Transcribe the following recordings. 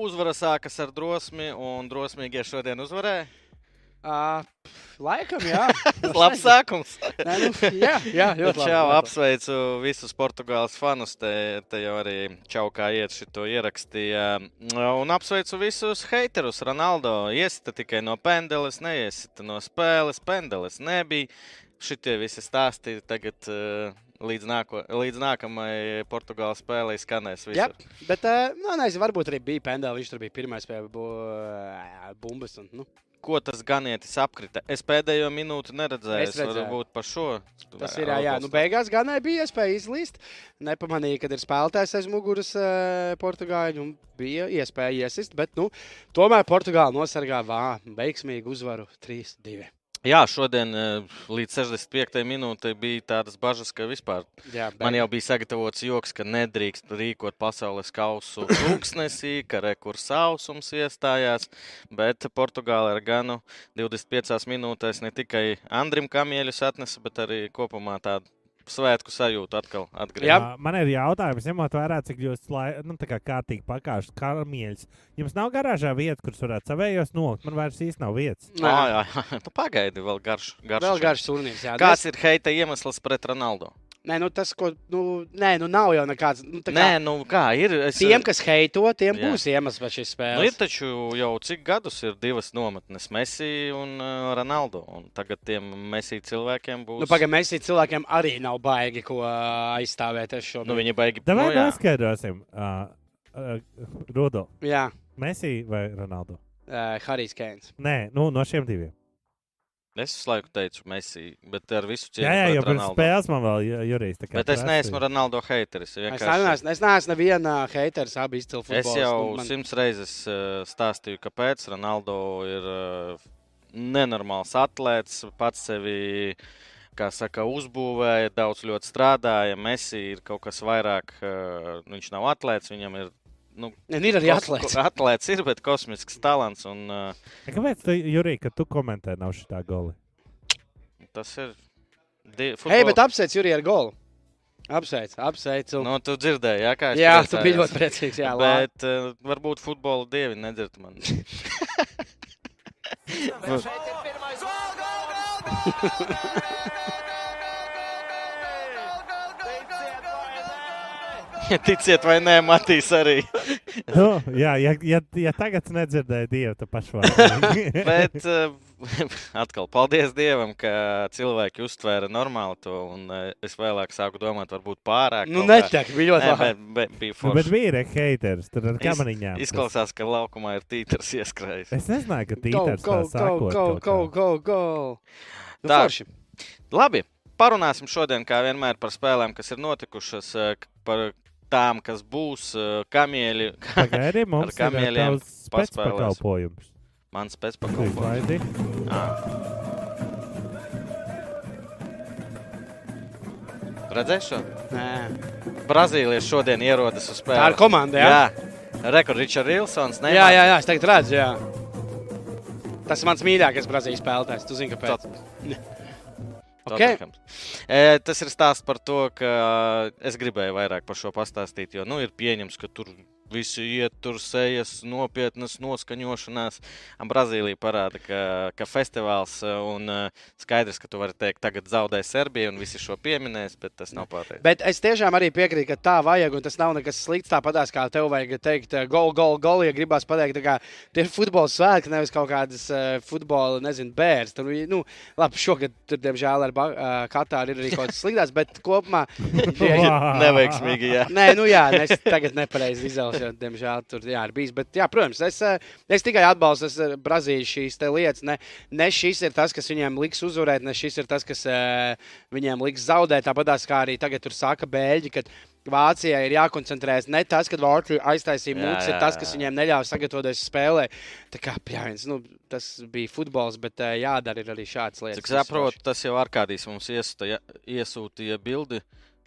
uzvara sākas ar drosmi, un drosmīgie šodien uzvarēja. Uh, laikam, jā. Labs sākums. Nē, nu, jā, jā, ļoti labi. Čau, apsveicu visus Portugāles fanus. Te, te jau arī čaukā iet šito ierakstīja. Un apsveicu visus haterus. Ronaldo iesita tikai no pendeles, neiesita no spēles. Pendeles nebija. Šitie visi stāsti tagad uh, līdz, nāko, līdz nākamajai Portugāles spēlei skanēs. Jā, Visur. bet, nu, nezinu, varbūt arī bija pendeli. Viņš tur bija pirmais pie bu, uh, bumbas. Un, nu, Ko tas ganietis apkrita? Es pēdējo minūti neredzēju. Es redzēju. varbūt par šo. tas ir, jā, jā. Nu, beigās gan bija iespēja izlīst. Nepamanīja, kad ir spēlētājs aiz muguras uh, Portugāļu. un Bija iespēja iesist, bet nu, tomēr Portugāla nosargā vā, veiksmīgu uzvaru 3-2. Jā, šodien eh, līdz 65. minūtei bija tādas bažas, ka vispār Jā, Man jau bija sagatavots joks, ka nedrīkst rīkot pasaules kausu tūkstnesī, ka rekurs sausums iestājās. Bet Portugāla ar ganu 25 minūtēs ne tikai Andrim Kamieļus atnesa, bet arī kopumā tādu svētku sajūtu atkal. Ā, Man ir jautājums, ņemot vērā, cik jūs lai, nu, tā kā kārtīgi pakāpstat karamieļus. Jums nav garāžā vietas, kuras varētu savējos nolikt. Man vairs īsti nav vietas. Nē. Jā, jā, nu, pagaidi, vēl garš. garš Vēl garš turnīrs. Jā, Kāds ir heita iemesls pret Ronaldo? Nē, nu tas, ko. Nu, nē, nu nav jau nekāds. Nu, kā, Nē, nu kā ir? Es, Tiem, kas heito, tiem Jā. būs iemesls šīs Nu, ir spēles. taču jau cik gadus ir divas nometnes, Messi un uh, Ronaldo. Un tagad tiem Messi cilvēkiem būs. Nu, Pagaidām, mēs cilvēkiem arī nav baigi, ko ā, aizstāvēt. nu, viņi baigi Tā vai nu, jā. neskaidrosim? Uh, uh, Rudo, Jā, Messi vai Ronaldo? uh, Harijs Keins. Nē, nu, no šiem diviem. Es visu laiku teicu Messi, bet ar visu cieņu. Jā, jā, jau pirms Ronaldo. spēles man vēl ju- jurijs. tā kā Bet es prasīja. neesmu Ronaldo hateris. Es vienkārši- neesmu, es neesmu neviena haters, abi izcili Es futbolisti. jau Nu, man- simts reizes uh, stāstīju, kāpēc Ronaldo ir uh, nenormāls atlētājs, pats sevi. Kā saka, uzbūvēja, daudz ļoti strādāja. Messi ir kaut kas vairāk. Uh, viņš nav atlētājs, viņam ir. Nu, Nē, ir arī atlēts. Atlētājs ir, bet kosmisks talants. Un, uh, Kāpēc, tu, Jurij, kad tu komentē, nav šī tā goli? tas ir. Di, Hei, bet apsveic Juriju ar golu. Apsveic, apsveic. Nu, tu dzirdēji, jā, kā es jā, tu priecājos. biji ļoti priecīgs. Jā, labi. Bet uh, varbūt futbola dievi nedzird man. Ticiet vai nē, Matīs arī. nu, jā, ja, ja, ja tagad nedzirdēju dievu, tad pašvārds. Bet uh, atkal, paldies Dievam, ka cilvēki uztvēra normāli to. Un uh, es vēlāk sāku domāt, varbūt pārāk. Nu, netek, bija ļoti labi. bet, bet bija Nu, bet bija arī haters. Tur ar Iz- kamariņām. Izklausās, ka laukumā ir tītars ieskrējis. Es nezināju, ka Go, tītars go, tā go, sakot. go, go, go, go. Nu, Tā. forši. Labi, parunāsim šodien, kā vienmēr, par spēlēm, kas ir notikušas, eh, par tām, kas būs kamieļi. Pagaidi, mums ir kamieļiem spēcpakalpojums. Mans pēcpakalpojums. Šo? Nē. Brazīlieši šodien ierodas uz spēli. Tā ir komanda, jā? Jā, Rekords Ričards Ilsons. Jā, jā, jā, es tagad redzu, jā. Tas ir mans mīļākais Brazīlijas spēlētājs. Tu zini, kāpēc? Okay. E, tas ir stāsts par to, ka es gribēju vairāk par šo pastāstīt. Jo nu, ir pieņems, ka tur visi iet, tur sejas nopietnas noskaņošanās. Brazīlija parāda, ka, ka festivāls un skaidrs, ka tu vari teikt, tagad zaudē Serbiju un visi šo pieminēs, bet tas nav pateicis. Bet es tiešām arī piekrītu, ka tā vajag, un tas nav nekas slikts. Tāpat kā tev vajag teikt, gol, gol, gol, ja gribās pateikt, tā kā tie ir futbola svētki, nevis kaut kādas futbola, nezinu, bērns. Tur, nu, labi, šogad, tur, diemžēl, ar Katāru ir arī kaut kas sliktāks, bet kopumā. Neveiksmīgi, jā. Nē, nu jā, es tagad nepareizi izvēlos, diemžēl, tur jā, ir bijis. Bet, jā, protams, es, eh, es tikai atbalstu es, eh, Brazīliju šīs lietas. Ne, ne šis ir tas, kas viņiem liks uzvarēt, ne šis ir tas, kas uh, viņiem liks zaudēt. Tāpat kā arī tagad tur saka Bēļģi, ka Vācijai ir jākoncentrējas ne tas, ka Vārtu aiztaisīja mūks, ir tas, kas viņiem neļāva sagatavoties spēlē. Tā kā, jā, viens, nu, tas bija futbols, bet jādara arī šādas lietas. Cik saprotu, tas jau Arkādijs mums iesūtīja bildi.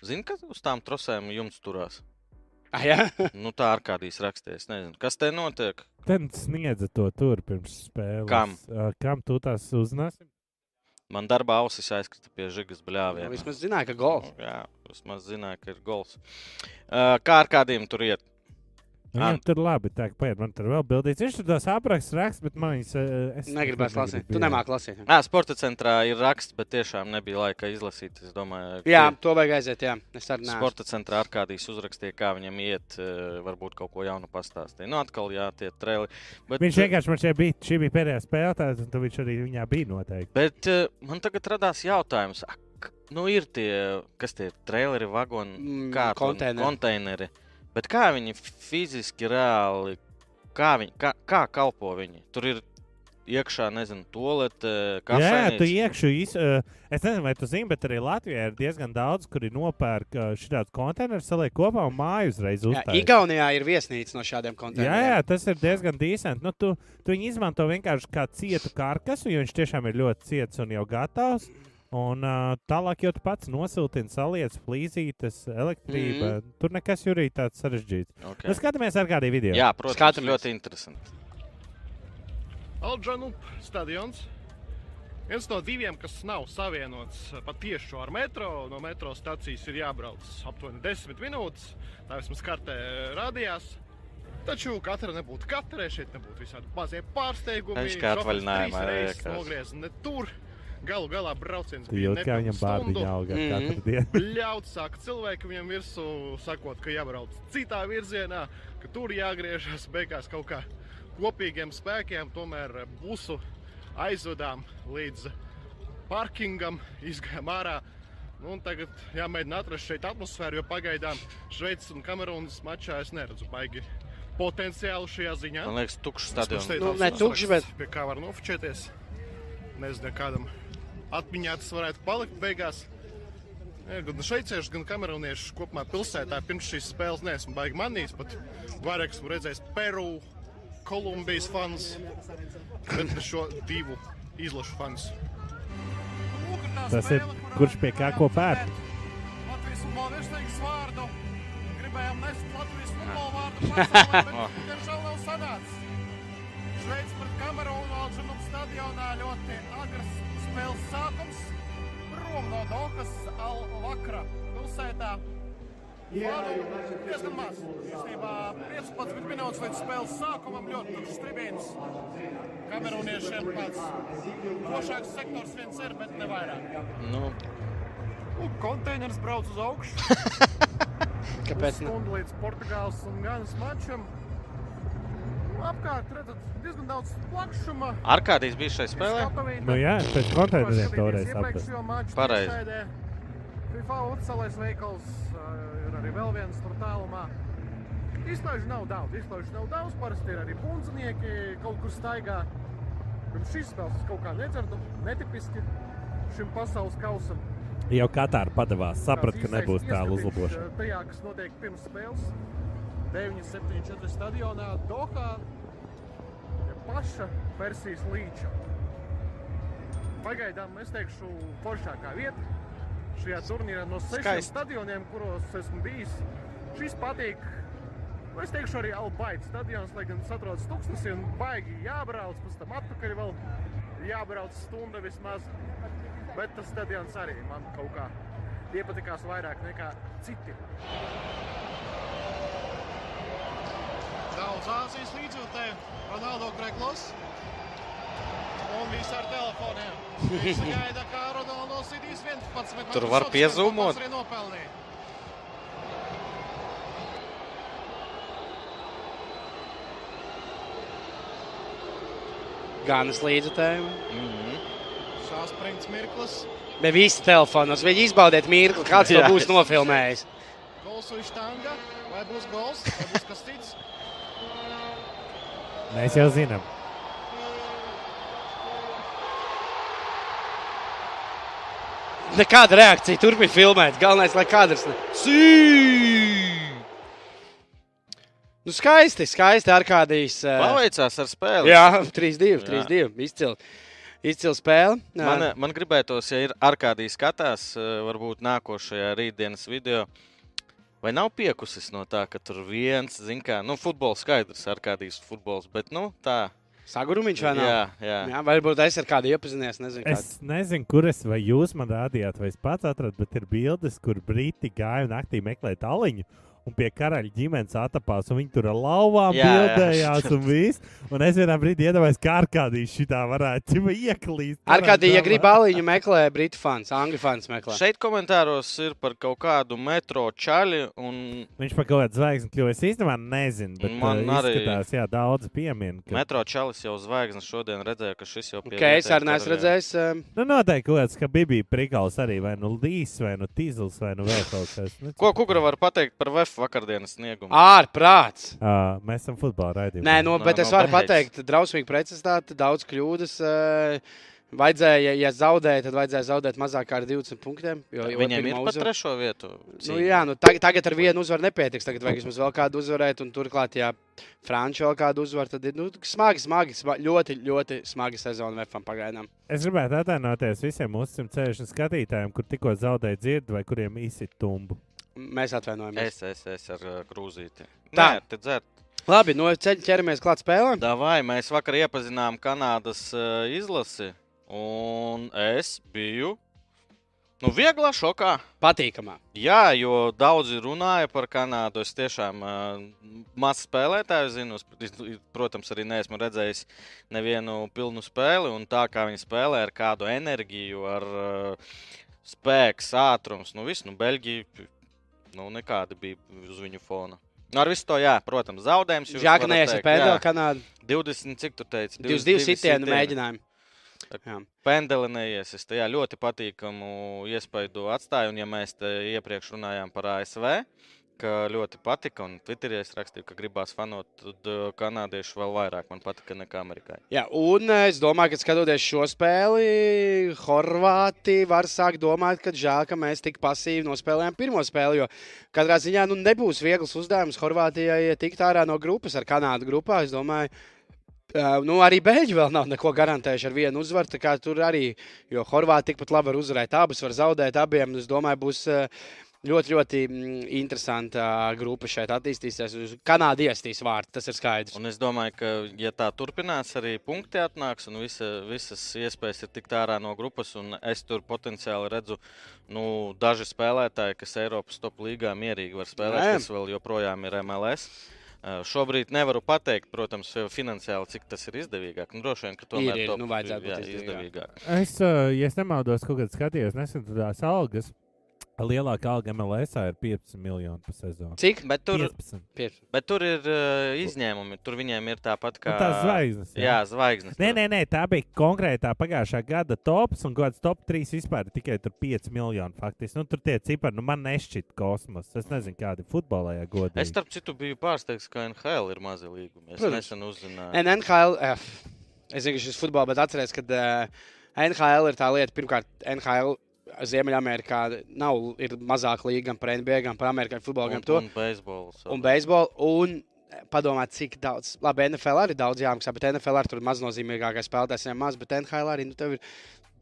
Zini, ka uz tām trosēm jums turās? Ah, jā? Nu, tā Arkādijs rakstīja. Es nezinu, kas te notiek. Ten sniedza to tur pirms spēles. Kam? Uh, kam tu tās uzzināsi? Man darbā ausis aizkrita pie žigas Nu, bļāviena. vismaz zināja, ka gols. Jā, vismaz zināju, ka ir gols. Uh, kā ar kādiem tur iet? Viņam tur labi, tā kā paiet, man tur vēl bildīts. Viņš tur tās aprakstus raksta, bet man viņas. eh, es- Negribēs es lasīt. negribu, Tu nemāki lasīt. Jā, sporta centrā ir raksts, bet tiešām nebija laika izlasīt. Es domāju, Jā, to vajag aiziet. Jā, es arī neesmu. Sporta centrā ar kādīs uzrakstīja, kā viņam iet, eh, varbūt kaut ko jaunu pastāstīja. Nu, atkal, jā, tie treli. Bet, Viņš vienkārši man šeit bija, šī bija pēdējā spēlētāja, un viņš arī viņā bija noteikti. Bet man tagad radās jautājums, ak, nu ir tie, kas tie traileri, vagoni, Mm, kā konteineri. konteineri. Bet kā viņi fiziski, reāli, kā, viņi, kā, kā kalpo viņi? Tur ir iekšā, nezinu, tolete, Jā, jā, tu iekšā. Uh, es nezinu, vai tu zini, bet arī Latvijā ir diezgan daudz, kuri nopērk uh, šādus konteinerus, saliek kopā un māju uzreiz Jā, uztaisīt. Igaunijā ir viesnīca no šādiem Jā, konteineriem. jā, tas ir diezgan dīvaini. Nu, tu, tu viņu izmanto vienkārši kā cietu karkasu, jo viņš tiešām ir ļoti ciets un jau gatavs. Un uh, tālāk jau tu pats nosiltini, saliec flīzītes, elektrība. Mm. Tur nekas jurī tāds sarežģīts. Okay. Nu, skatāmies ar kādiem video. Jā, protams, Skatāmies. ļoti interesanti. Aldžanup stadions. Viens no diviem, kas nav savienots patiešām ar metro. No metro stācijas ir jābrauc aptuveni 10 minūtes. Tā vismaz kartē rādījās. Taču katra nebūtu katra, šeit nebūtu visādi mazie pārsteigumi. Viņš kā atvaļinājumā trīs reizes liekas. nogriez ne tur. Galu galā brauciens bija jūti, kā viņam bārdiņa auga Mhm. katru dienu. Ļaut sāk cilvēku viņam virsū, sakot, ka jābrauc citā virzienā, ka tur jāgriežas beigās kaut kā kopīgiem spēkiem. Tomēr busu aizvedām līdz parkingam, izgājām ārā. Nu, un tagad jāmēģina atrast šeit atmosfēru, jo pagaidām Šveices un Kamerūnas mačā es neredzu baigi potenciālu šajā ziņā. Man liekas, tukšs stadions. Nu, ne tukšs, bet- Pie kā var nofočēties. Nezinu, kādam atmiņā tas varētu palikt beigās. Ja, gan šveicieši, gan kamerūnieši kopumā pilsētā pirms šīs spēles neesmu baigi manījis. Pat vairāk esmu redzējis Peru, Kolumbijas fans, bet ne šo divu izlašu fans. Tas ir kurš pie kā ko pērk. Latvijas futbola virsniegs vārdu. Gribējām nest Latvijas futbola vārdu pasaulē, bet diemžēl nav sanācis. Šveicis pret Kamerūnu Alžanum stadionā ļoti agrs spēles sākums. Prom no Dohas Al-Vakra pilsētā. Vārdu diezgan maz. Īstenībā 15 minūtes līdz spēles sākumam ļoti tukšs tribīns. Kamerūniešiem pats košāks sektors viens ir, bet ne vairāk. Nu, Un konteiners brauc uz augšu. Kāpēc? Stundu līdz Portugāles un Ganas mačam. Apkārt redzat diezgan daudz plakšuma. Arkādijs bija šai spēlē. Nu, jā, pēc konteineriem toreiz saprast. Pareizi. FIFA uzcelais veikals uh, ir arī vēl viens tur tālumā. Izslēgšu nav daudz, izslēgšu nav daudz. Parasti ir arī pundznieki kaut kur staigā. Pirms šīs spēles es kaut kā nedzirdu, netipiski šim pasaules kausam. Jau Katāra padavās, saprata, ka nebūs tālu uzlabošana. eh, Tajā, kas notiek pirms spēles, 974 stadionā Dohā, ir paša Persijas līča. Pagaidām es teikšu, foršākā vieta šajā turnīrā no sešiem Skaisti. stadioniem, kuros esmu bijis. Šis patīk. Es teikšu, arī Albaita stadions, lai gan tas atrodas tūkstnesī un baigi jābrauc, pēc tam atpakaļ vēl jābrauc stunda vismaz. Bet tas stadions arī man kaut kā iepatikās vairāk nekā citi. Daudz Āzijas līdzjūtēju, Ronaldo Greglos. Un visi ar telefoniem. Visi gaida, kā Ronaldo sidīs 11. Tur var piezūmot. Arī nopelnīja. Ganas līdzutēm. Mhm. Sāspringts mirklis. Bet visi telefonos. Viņi izbaudiet mirkli, kāds to būs nofilmējis. Gols uz štanga. Vai būs gols? Vai būs kas cits? Mēs jau zinām. Nekāda reakcija turpina filmēt. Galvenais, lai kadrs ne. Sī! Nu, skaisti, skaisti ar kādīs. Paveicās ar spēli. Jā, 3-2, Jā. 3-2. Izcili. Izcili spēle. Man, man gribētos, ja ir Arkādijas skatās, eh, varbūt nākošajā rītdienas video. Vai nav piekusis no tā, ka tur viens, zina, kā, nu, futbols skaidrs, Arkādijas futbols, bet, nu, tā. Sagurumiņš vai nav? Jā, jā. Jā, varbūt es ar kādu iepazinies. Nezinu, kādu. Es nezinu, kur es vai jūs man rādījāt, vai es pats atradu, bet ir bildes, kur brīti gāja naktī meklēt aliņu. Un pie karaļa ģimenes atapās, un viņi tur ar lauvām Jā, jā. bildējās un viss. Un es vienā brīdī iedomājos, kā Arkādijs šitā varētu ieklīst. Ar kādī, ja grib aliņu meklē, britu fans, angļu fans meklē. Šeit komentāros ir par kaut kādu metro čaļi. Un Viņš par kaut kādu zvaigzni kļuva. Es īstenībā nezinu, bet Man Man arī- izskatās, jā, daudz piemina. Ka... metro čalis jau zvaigznes šodien redzēja, ka šis jau pie Okay, es arī neesmu redzējis. um, Nu, noteikti kaut kāds, ka bija bija prikals arī vai nu līs, vai nu tīzls, vai nu vēl kaut kas. Nu, Ko Kugra var pateikt par VF vakardienas sniegumu? Ārprāts! Ā, mēs esam futbola raidījumā. Nē, nu, No- bet es no varu beidz. pateikt, drausmīgi precizitāte, daudz kļūdas. eh, Vajadzēja, ja, ja zaudēja, tad vajadzēja zaudēt mazāk kā ar 20 punktiem. Jo, jo Viņiem ir pirmā pa uzvara- trešo vietu. Nu, cīņa. jā, nu, tagad, tagad ar vienu uzvaru nepietiks. Tagad vajag vismaz vēl kādu uzvarēt, un turklāt, ja Frančija vēl kādu uzvaru, tad ir nu, smagi, smagi, smagi, ļoti, ļoti smagi sezona VFam pagaidām. Es gribētu atvainoties visiem mūsu 160 skatītājiem, kur tikko zaudēja dzirdi vai kuriem izsit tumbu. Mēs atvainojamies. Es, es, es ar uh, krūzīti. Tā. Nē, dzert. Labi, no ceļa ķeramies klāt spēlēm. Davai, mēs vakar iepazinām Kanādas uh, izlasi, un es biju nu, vieglā šokā. Patīkamā. Jā, jo daudzi runāja par Kanādu. Es tiešām uh, maz spēlētāju zinu. Es, protams, arī neesmu redzējis nevienu pilnu spēli. Un tā kā viņi spēlē ar kādu enerģiju, ar uh, spēku, ātrumu, nu viss, nu, Beļģija, nu, nekāda bija uz viņu fona. Nu, ar visu to, jā, protams, zaudējums. teikt, pēdējā jā. Kanādā. 20, cik tu teici? 22 sitienu mēģinājumu. Jā. Pendeli neiesis. Jā, ļoti patīkamu iespaidu atstāja. Un, ja mēs te iepriekš runājām par ASV, ka ļoti patika, un Twitterī es rakstīju, ka gribās fanot, uh, kanādiešu vēl vairāk man patika nekā amerikāņi. Jā, un eh, es domāju, ka skatoties šo spēli, Horvāti var sākt domāt, ka žēl, ka mēs tik pasīvi nospēlējām pirmo spēli. Jo katrā ziņā nu, nebūs viegls uzdevums Horvātijai tikt ārā no grupas ar Kanādu grupā. Es domāju, Uh, nu, arī Beļģi vēl nav neko garantējuši ar vienu uzvaru. Tur arī, jo Horvāti tikpat labi var uzvarēt, abus var zaudēt abiem. Es domāju, būs uh, ļoti, ļoti mm, interesanta grupa šeit attīstīsies. Kanāda iestīs vārtu, tas ir skaidrs. Un es domāju, ka, ja tā turpinās, arī punkti atnāks, un visa, visas iespējas ir tikt ārā no grupas. un Es tur potenciāli redzu nu, daži spēlētāji, kas Eiropas top līgā mierīgi var spēlēt, Nē. kas vēl joprojām ir MLS. Šobrīd nevaru pateikt, protams, finansiāli, cik tas ir izdevīgāk. Nu, droši vien, ka tomēr Ir, ir, top nu, vajadzētu jā, būt izdevīgāk. izdevīgāk. Es, ja es nemaldos, kaut kādā skatījos, nesen tās algas. Lielākā alga MLS ir 15 miljoni par sezonu. Cik? Bet tur, 15. Piec. bet tur ir uh, izņēmumi. Tur viņiem ir tāpat kā Nu, tās zvaigznes. Jā, zvaigznes. Nē, nē, nē, tā bija konkrētā pagājušā gada tops, un kāds top 3 vispār ir tikai tur 5 miljoni. Faktiski. Nu, tur tie cipari nu, man nešķiet kosmos. Es nezinu, kādi futbolā jāgodīgi. Es, starp citu, biju pārsteigts, ka NHL ir mazi līgumi. Es Protams. nesen uzzināju. Nē, NHL. eh, Es zinu, ka šis futbols, bet atcerieties, ka uh, NHL ir tā lieta, pirmkārt, NHL. Ziemeļamerikā nav ir mazāk līga gan par NBA, gan par amerikāņu futbolu. Un, gan to. un beisbols. un beisbolu. Un padomāt, cik daudz. Labi, NFL arī daudz jāmaksā, bet NFL arī tur ir maznozīmīgākais spēlētājs, ja maz, bet NHL arī nu, tev ir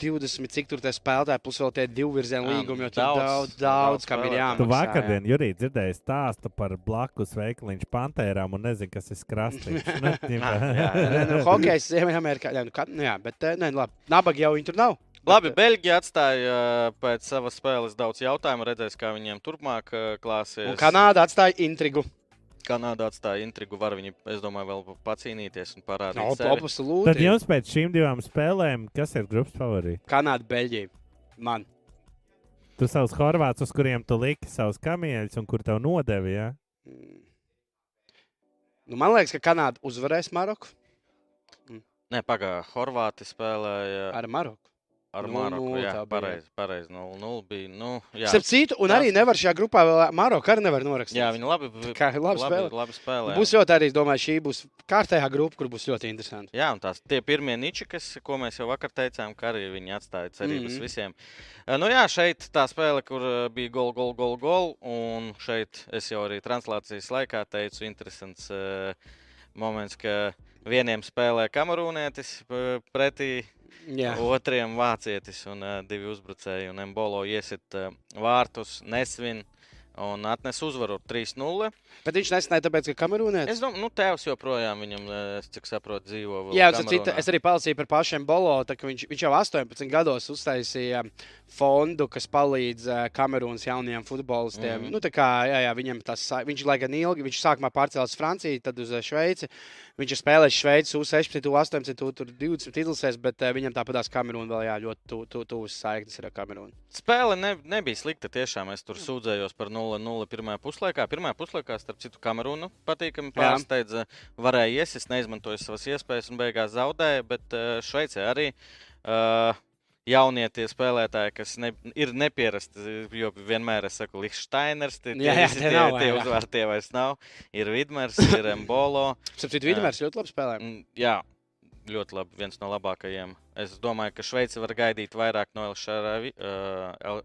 20, cik tur tie spēlētāji, plus vēl tie divu virzienu Jā, līgumi, jo tur daudz- daudz, daudz, kam ir jāmaksā. Tu jā. vakardien, Jurī, dzirdēji stāstu par blakus veikaliņš pantērām un nezinu, kas ir krastīgs. Nu. Jā, nu, Hokejs Ziemeļamerikā. Jā, nu, ka- nu, jā, bet eh, nē, labi. Nabaga jau viņi tur nav. Labi, Beļģija atstāja uh, pēc savas spēles daudz jautājumu. Redzēs, kā viņiem turpmāk uh, klāsies. Un Kanāda atstāja intrigu. Kanāda atstāja intrigu. Var viņi, es domāju, vēl pacīnīties un parādīt. No, sevi. Popas Tad jums pēc šīm divām spēlēm, kas ir grupas favorīti? Kanāda, Beļģija. Man. Tu savus horvātus, uz kuriem tu liki savus kamieļus un kur tev nodevi. Ja? Mm. Nu, man liekas, ka Kanāda uzvarēs Maroku. Nē, pagaidi. Horvāti spēlēja Ar Maroku. Ar 0:0 Maroku. Jā, tā bija. pareizi. Pareiz, 0-0 bija. Nu, jā. Starp citu, un arī Tas- nevar šajā grupā vēl Maroku arī nevar norakstīt. jā, viņi labi, Kā labi spēlē. labi, labi spēlē. Būs ļoti arī, domāju, šī būs kārtējā grupa, kur būs ļoti interesanti. Jā, un tās tie pirmie niči, kas, ko mēs jau vakar teicām, ka arī viņi atstāja cerības mm. -hmm. visiem. Nu jā, šeit tā spēle, kur bija gol, gol, gol, gol. Un šeit es jau arī translācijas laikā teicu, interesants uh, moments, ka vieniem spēlē kamerūnietis pretī Jā. otriem vācietis un uh, divi uzbrucēji. Un Embolo iesit uh, vārtus, nesvin. Un atnesa uzvaru 3-0. Bet viņš nesnēja, tāpēc, ka Kamerūnē. Es domāju, nu, tēvs joprojām viņam, es cik saprotu, dzīvo. Jā, citu, es arī palasīju par pašiem Bolo. Viņš, viņš jau 18 gados uztaisīja fondu, kas palīdz eh, Kamerūnas jaunajiem futbolistiem. Mm. -hmm. nu, tā kā, jā, jā, viņam tas, viņš, lai gan ilgi, viņš sākumā pārcēlās Franciju, tad uz eh, Šveici. Viņš ir spēlējis Šveices U16, U18, U20 izlasēs, bet eh, viņam tāpatās Kamerūna vēl jā, ļoti tu- tu- tuvas saiknes ar Kamerūnu. Spēle ne, nebija slikta. Tiešām es tur sūdzējos par 0-0 pirmajā puslaikā. Pirmajā puslaikā, starp citu, Kamerūnu patīkami pārsteidza. Varēja iesist, neizmantoja savas iespējas un beigās zaudēja. Bet uh, Šveicē arī uh, jaunie tie spēlētāji, kas ne, ir nepierasti. Jo vienmēr es saku, Lichsteiners, tie, tie, Jā, jā, tie tie, nav, tie jā. uzvārdi vairs nav. Ir Vidmers, ir Mbolo. Jā. Vidmērs ļoti labi spēlē. Mm, Jā, ļoti labi. Viens no labākajiem. Es domāju, ka Šveice var gaidīt vairāk no Elšaravi, uh, El,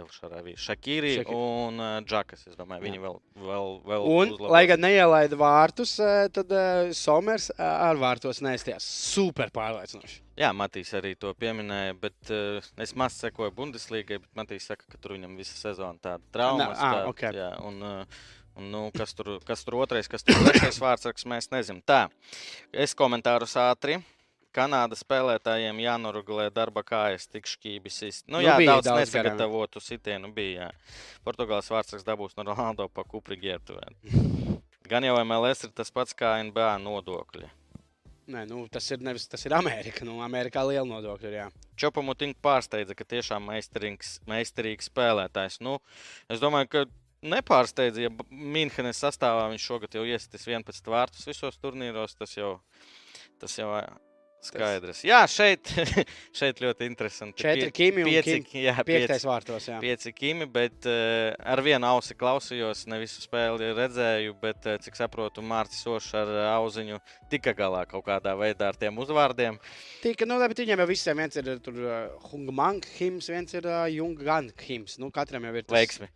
Elšaravi, Šakīri Šakiri. un uh, Džakas. Es domāju, viņi vēl, vēl, vēl Un, uzlabos. lai gan neielaida vārtus, eh, tad uh, Somers ar vārtos nestījās. Super pārliecinoši. Jā, Matīs arī to pieminēja, bet uh, es maz sekoju Bundeslīgai, bet Matīs saka, ka tur viņam visa sezona tāda traumas. ā, tāda, ok. jā, un, uh, un, nu, kas, tur, kas tur otrais, kas tur trešais vārds, mēs nezinām. Tā, es komentārus ātri. Kanādas spēlētājiem jānoregulē darba kājas, tik šķībis. Nu, Nu, jā, bija daudz, daudz nesagatavotu sitienu bija. Jā. Portugāles vārds dabūs no Ronaldo pa kupri ģērbtuvē. Gan jau MLS ir tas pats kā NBA nodokļi. Nē, nu, tas ir nevis tas ir Amerika. Nu, Amerikā liela nodokļa. ir, Jā. Čopamutink pārsteidza, ka tiešām meistarīgs, meistarīgs spēlētājs. Nu, es domāju, ka nepārsteidza, ja Mīnhenes sastāvā viņš šogad jau iesitīs 11 vārtus visos turnīros. Tas jau, tas jau skaidrs. Jā, šeit, šeit ļoti interesanti. Četri kimi un pieci, kim- jā, Piektais pieci, vārtos. Jā. pieci kimi, bet uh, ar vienu ausi klausījos, ne visu spēli redzēju, bet, uh, cik saprotu, Mārcis Ošs ar uh, auziņu tika galā kaut kādā veidā ar tiem uzvārdiem. Tika, nu, bet viņiem jau visiem viens ir tur Hungmank himns, viens ir uh, Jungan himns. Nu, katram jau ir tas. Veiksmi!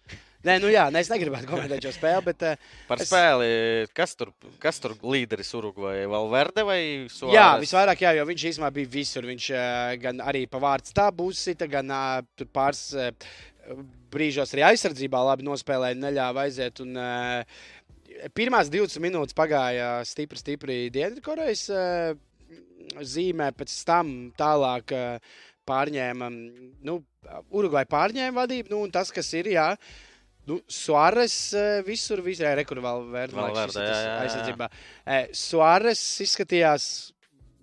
Nē, nu jā, es negribētu komentēt šo spēli, bet uh, Par Es- spēli, kas tur, kas tur līderis Urugvajai? Valverde vai Suāres? jā, visvairāk, jā, jo viņš īstenībā bija visur. Viņš uh, gan arī pa vārdu stāvu uzsita, gan uh, pāris uh, brīžos arī aizsardzībā labi nospēlēja, neļāva aiziet. Un, uh, pirmās 20 minūtes pagāja stipri, stipri Dienvidkorejas uh, zīmē, pēc tam tālāk. Uh, Pārņēma, nu, Urugvai pārņēma vadību, nu, un tas, kas ir, jā, Nu, Suāres uh, visur, visur, rekur vēl jā. aizsardzībā. Eh, Suāres izskatījās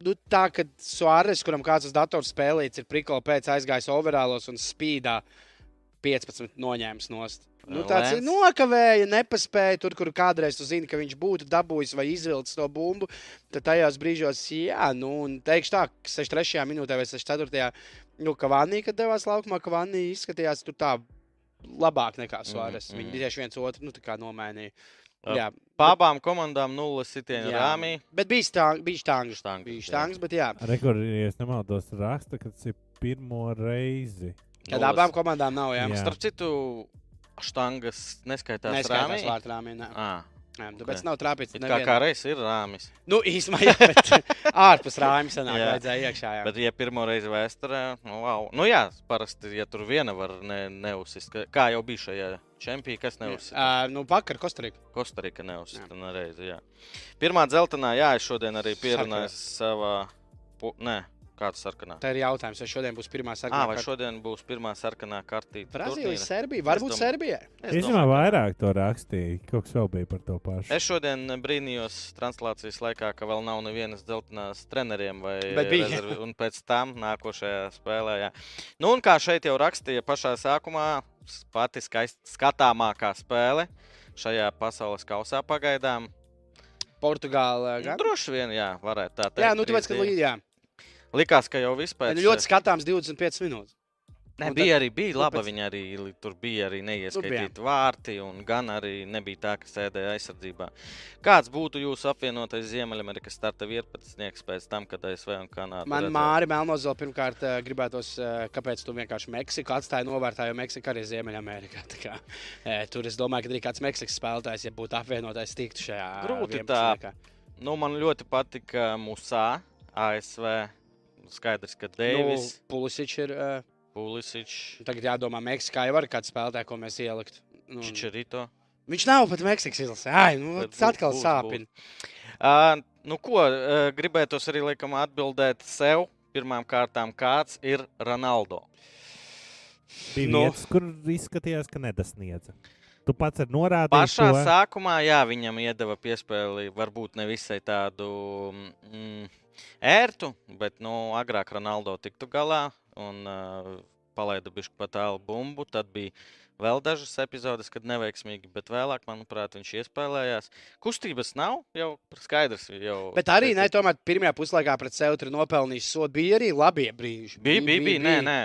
nu, tā, ka Suāres, kuram kāds uz datora spēlīts, ir prikola pēc aizgājis overālos un spīdā 15 noņēmis nost. Nu, tāds ir nokavēja, nepaspēja tur, kur kādreiz tu zini, ka viņš būtu dabūjis vai izvilcis to bumbu. Tad tajos brīžos, jā, nu, un teikšu tā, ka 63. minūtē vai 64. Nu, Kavanī, kad devās laukumā, Kavanī izskatījās tur tā labāk nekā Suāres. Mhm, Viņi mhm. tieši viens otru, nu, tā kā nomainīja. Jā, Pa abām komandām nulles sitienu rāmī. Bet bija stang, bija štangas. Štangas, Bija štangas, bet jā. Rekords, ja es nemaldos, raksta, ka tas ir pirmo reizi. Kad Nulles. abām komandām nav jā. Jā. Starp citu, štangas neskaitās Neskaitās rāmī. vārtu rāmī. nē. À, Jā, ok. Tāpēc nav trāpīts. kā kā reiz ir rāmis. Nu, īsumā, jā, bet ārpus rāmja sanāk, Jā. vajadzēja iekšā. Jā. Bet, ja pirmo reizi vēsturē, nu, wow. nu jā, parasti, ja tur viena var ne, neuzsist, kā jau bija šajā čempionā, kas neuzsist. Uh, nu, vakar Kostarika. Kostarika neuzsita Jā. nereizi. Jā. Pirmā dzeltenā, jā, es šodien arī pierunāju savā. pu- Nē, kāda sarkanā? Tā ir jautājums, vai šodien būs pirmā sarkanā vai kārta. šodien būs pirmā sarkanā kārtība? Brazīlija? Serbija, varbūt domāju- Serbija. Es domāju, vairāk to rakstīja. Kaut kas vēl bija par to pašu. Es šodien brīnījos translācijas laikā, ka vēl nav nevienas dzeltenās treneriem vai rezervi, un pēc tam nākošajā spēlē. Jā. Nu, un kā šeit jau rakstīja pašā sākumā, pati skaist, skatāmākā spēle šajā pasaules kausā pagaidām. Portugāla. Nu, gan? droši vien, jā, varētu tā teikt. Jā, nu, tāpēc, ka jā. Likās, ka jau vispār Nu, ļoti skatāms 25 minūtes. Ne, bija tad- arī bija laba. pēc- Viņa arī tur bija arī neieskaitīti vārti, un gan arī nebija tā, ka sēdēja aizsardzībā. Kāds būtu jūsu apvienotais Ziemeļamerikas starta 11. pēc tam, kad ASV un Kanāda? Man redzēja? Māri Melnozela pirmkārt eh, gribētos, eh, kāpēc tu vienkārši Meksiku atstāji novērtā, jo Meksika arī ir Ziemeļamerikā. Kā, eh, Tur es domāju, ka arī kāds Meksikas spēlētājs, ja būtu apvienotais, tiktu šajā. Grūti 11. tā. Nu, man ļoti patika Musā, ASV. Skaidrs, ka Nu, Deivis, Pulisic ir. eh, Pulisic. Tagad jādomā, Meksikā jau var kāds spēlētājs, ko mēs ielikt. Nu, Čičerito. viņš nav pat Meksikas izlasē. Ai, nu, tas atkal būs, būs, sāpina. Uh, nu, ko uh, gribētos arī laikam atbildēt sev. Pirmām kārtām, kāds ir Ronaldo? Bija Nu. vietas, kur izskatījās, ka nedasniedza. Tu pats ir norādījis, Pašā to. sākumā, jā, viņam iedeva piespēli, varbūt ne visai tādu mm, ērtu, bet nu, agrāk Ronaldo tiktu galā un uh, palaida bišķi pa tālu bumbu. Tad bija vēl dažas epizodes, kad neveiksmīgi, bet vēlāk, manuprāt, viņš iespēlējās. Kustības nav, jau skaidrs. Jau Bet arī ne, tomēr pirmajā puslaikā pret sevi tur nopelnījis sodu. Bija arī labie brīži. Bija, bija, bija, nē, nē,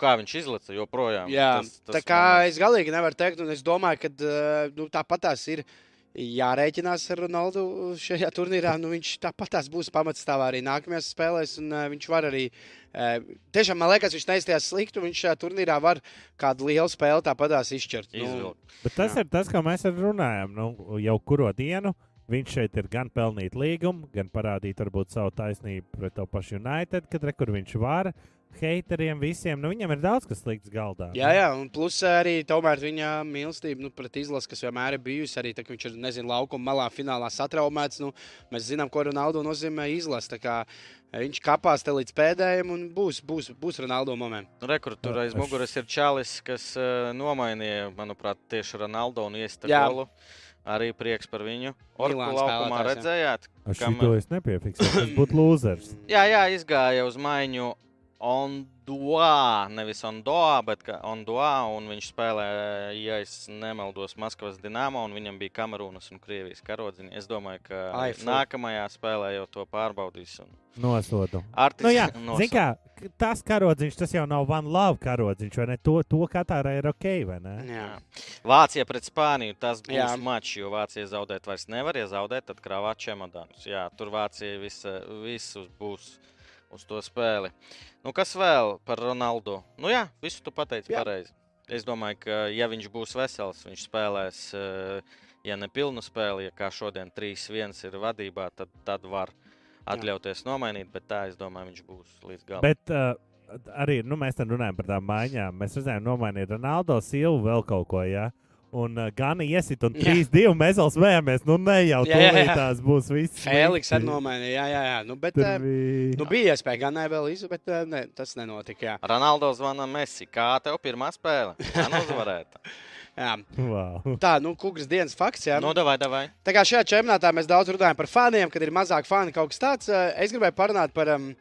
kā viņš izlaica joprojām. Jā, tas, tas, tā kā es galīgi nevaru teikt, un es domāju, ka nu, tāpat tās ir jārēķinās ar Ronaldu šajā turnīrā. Nu, viņš tāpat būs pamatstāvā arī nākamajās spēlēs, un uh, viņš var arī. Uh, tiešām man liekas, viņš neizties slikti, viņš šajā turnīrā var kādu lielu spēli tāpat tās izšķirt. Nu. Bet tas Jā. ir tas, ko mēs arī runājam. Nu, jau kuro dienu viņš šeit ir gan pelnīt līgumu, gan parādīt varbūt savu taisnību pret to pašu United, kad re, kur viņš var. Heiteriem visiem, nu viņam ir daudz kas slikts galdā. Jā, jā, un plus arī tomēr viņa mīlestība nu, pret izlasi, kas vienmēr ir bijusi. Arī tā, ka viņš ir, nezinu, laukuma malā finālā satraumēts. Nu, mēs zinām, ko Ronaldo nozīmē izlase. Tā kā Viņš kapās te līdz pēdējiem, un būs, būs, būs Ronaldo moments. Nu, Rekur, tur aiz muguras ir Čalis, kas uh, nomainīja, manuprāt, tieši Ronaldo un golu. Arī prieks par viņu. Milāns laukumā redzējāt? Ar kam- šito es nepiefiksēju. Tas būtu lūzers. Jā, jā, izgāja uz maiņu Ondoā, nevis Ondoā, bet kā Ondoā, un viņš spēlēja, ja es nemaldos, Maskavas Dienāmo, un viņam bija Kamerūnas un Krievijas karodziņa. Es domāju, ka Ai, fu. nākamajā spēlē jau to pārbaudīs. Un... Nosodu. Artis Nu, jā, zin kā, tas karodziņš, tas jau nav Van Love karodziņš, vai ne? To, to Katārai ir ok, vai ne? Jā. Vācija pret Spāniju. Tas būs Jā. mačs, jo Vācija zaudēt vairs nevar. Ja zaudēt, tad krāvā čemodānus. Jā, tur Vācija visa, visus būs uz to spēli. Nu, kas vēl par Ronaldu? Nu, jā, visu tu pateici Jā. pareizi. Es domāju, ka, ja viņš būs vesels, viņš spēlēs, eh, ja ne pilnu spēli, ja kā šodien 3-1 ir vadībā, tad, tad var atļauties nomainīt. Bet tā, es domāju, viņš būs līdz galam. Bet uh, arī nu, mēs runājam par tām maiņām. Mēs redzējām, nomainīt Ronaldo Silvu vēl kaut ko. Ja? Un uh, Gana iesit, un Jā. 3-2 mēs vēl smējamies. Nu, ne jau tās būs viss. Fēliks arī nomainīja. Jā, jā, jā. Nu, bet, bija. nu, bija iespēja gan vēl izdarīt, bet eh, ne, tas nenotika. Jā. Ronaldo zvana Messi. Kā tev pirmā spēle? Jā, uzvarēta. Jā. Wow. Tā, nu, kukras dienas fakts. Jā. Nu, davai, davai. Tā kā šajā čempionātā mēs daudz runājam par faniem, kad ir mazāk fani kaut kas tāds. eh, Es gribēju parunāt par um,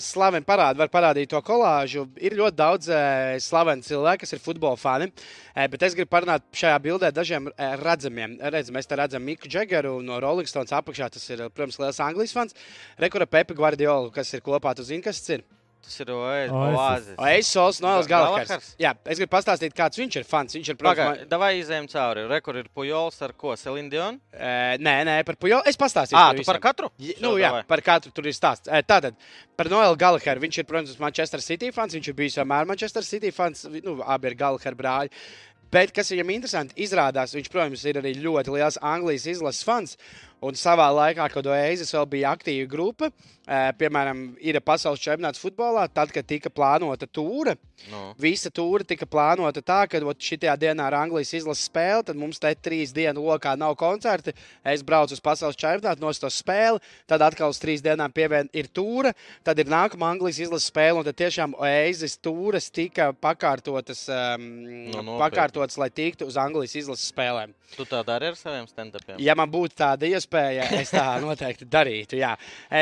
slavenu parādu, var parādīt to kolāžu. Ir ļoti daudz uh, slavenu cilvēku, kas ir futbola fani. Uh, bet es gribu parunāt šajā bildē dažiem uh, redzamiem. Redz, mēs te redzam Miku Džegeru no Rolling Stones apakšā. Tas ir, eh, protams, liels Anglijas fans. Rekura Pepe Guardiolu, kas ir kopā. Tu zini, kas tas ir? Tas ir oāzis. Eisols Noels Ga- Galahers. Galahers? Jā, es gribu pastāstīt, kāds viņš ir fans. Viņš ir, protams, Pagaid, davai izējām cauri. Rekur ir Pujols ar ko? Selindion? Uh, nē, nē, par Pujolu. Es pastāstīšu. Ā, par tu visiem. par katru? Šo, nu, jā, davai. par katru tur ir stāsts. Eh, Tātad par Noelu Gallagheru. Viņš ir, protams, Manchester City fans. Viņš ir bijis vienmēr Manchester City fans. Nu, abi ir Gallagher brāļi. Bet, kas viņam interesanti, izrādās, viņš, protams, ir arī ļoti liels Anglijas izlases fans. Un savā laikā, kad Oasis vēl bija aktīva grupa, eh, piemēram, ir pasaules čempionāts futbolā, tad, kad tika plānota tūra, Nu. visa tūra tika plānota tā, ka šajā dienā ir Anglijas izlases spēle, tad mums te trīs dienu lokā nav koncerti. Es braucu uz pasaules čempionātu, nostu spēli, tad atkal uz trīs dienām pievienot ir tūra, tad ir nākamā Anglijas izlases spēle, un tad tiešām Oasis tūras tika pakārtotas, um, Nu, nopietni. pakārtotas lai tiktu uz Anglijas izlases spēlēm. Tu tā dari ar saviem stand-upiem? Ja man būtu tāda iespēja, es tā noteikti darītu. Jā.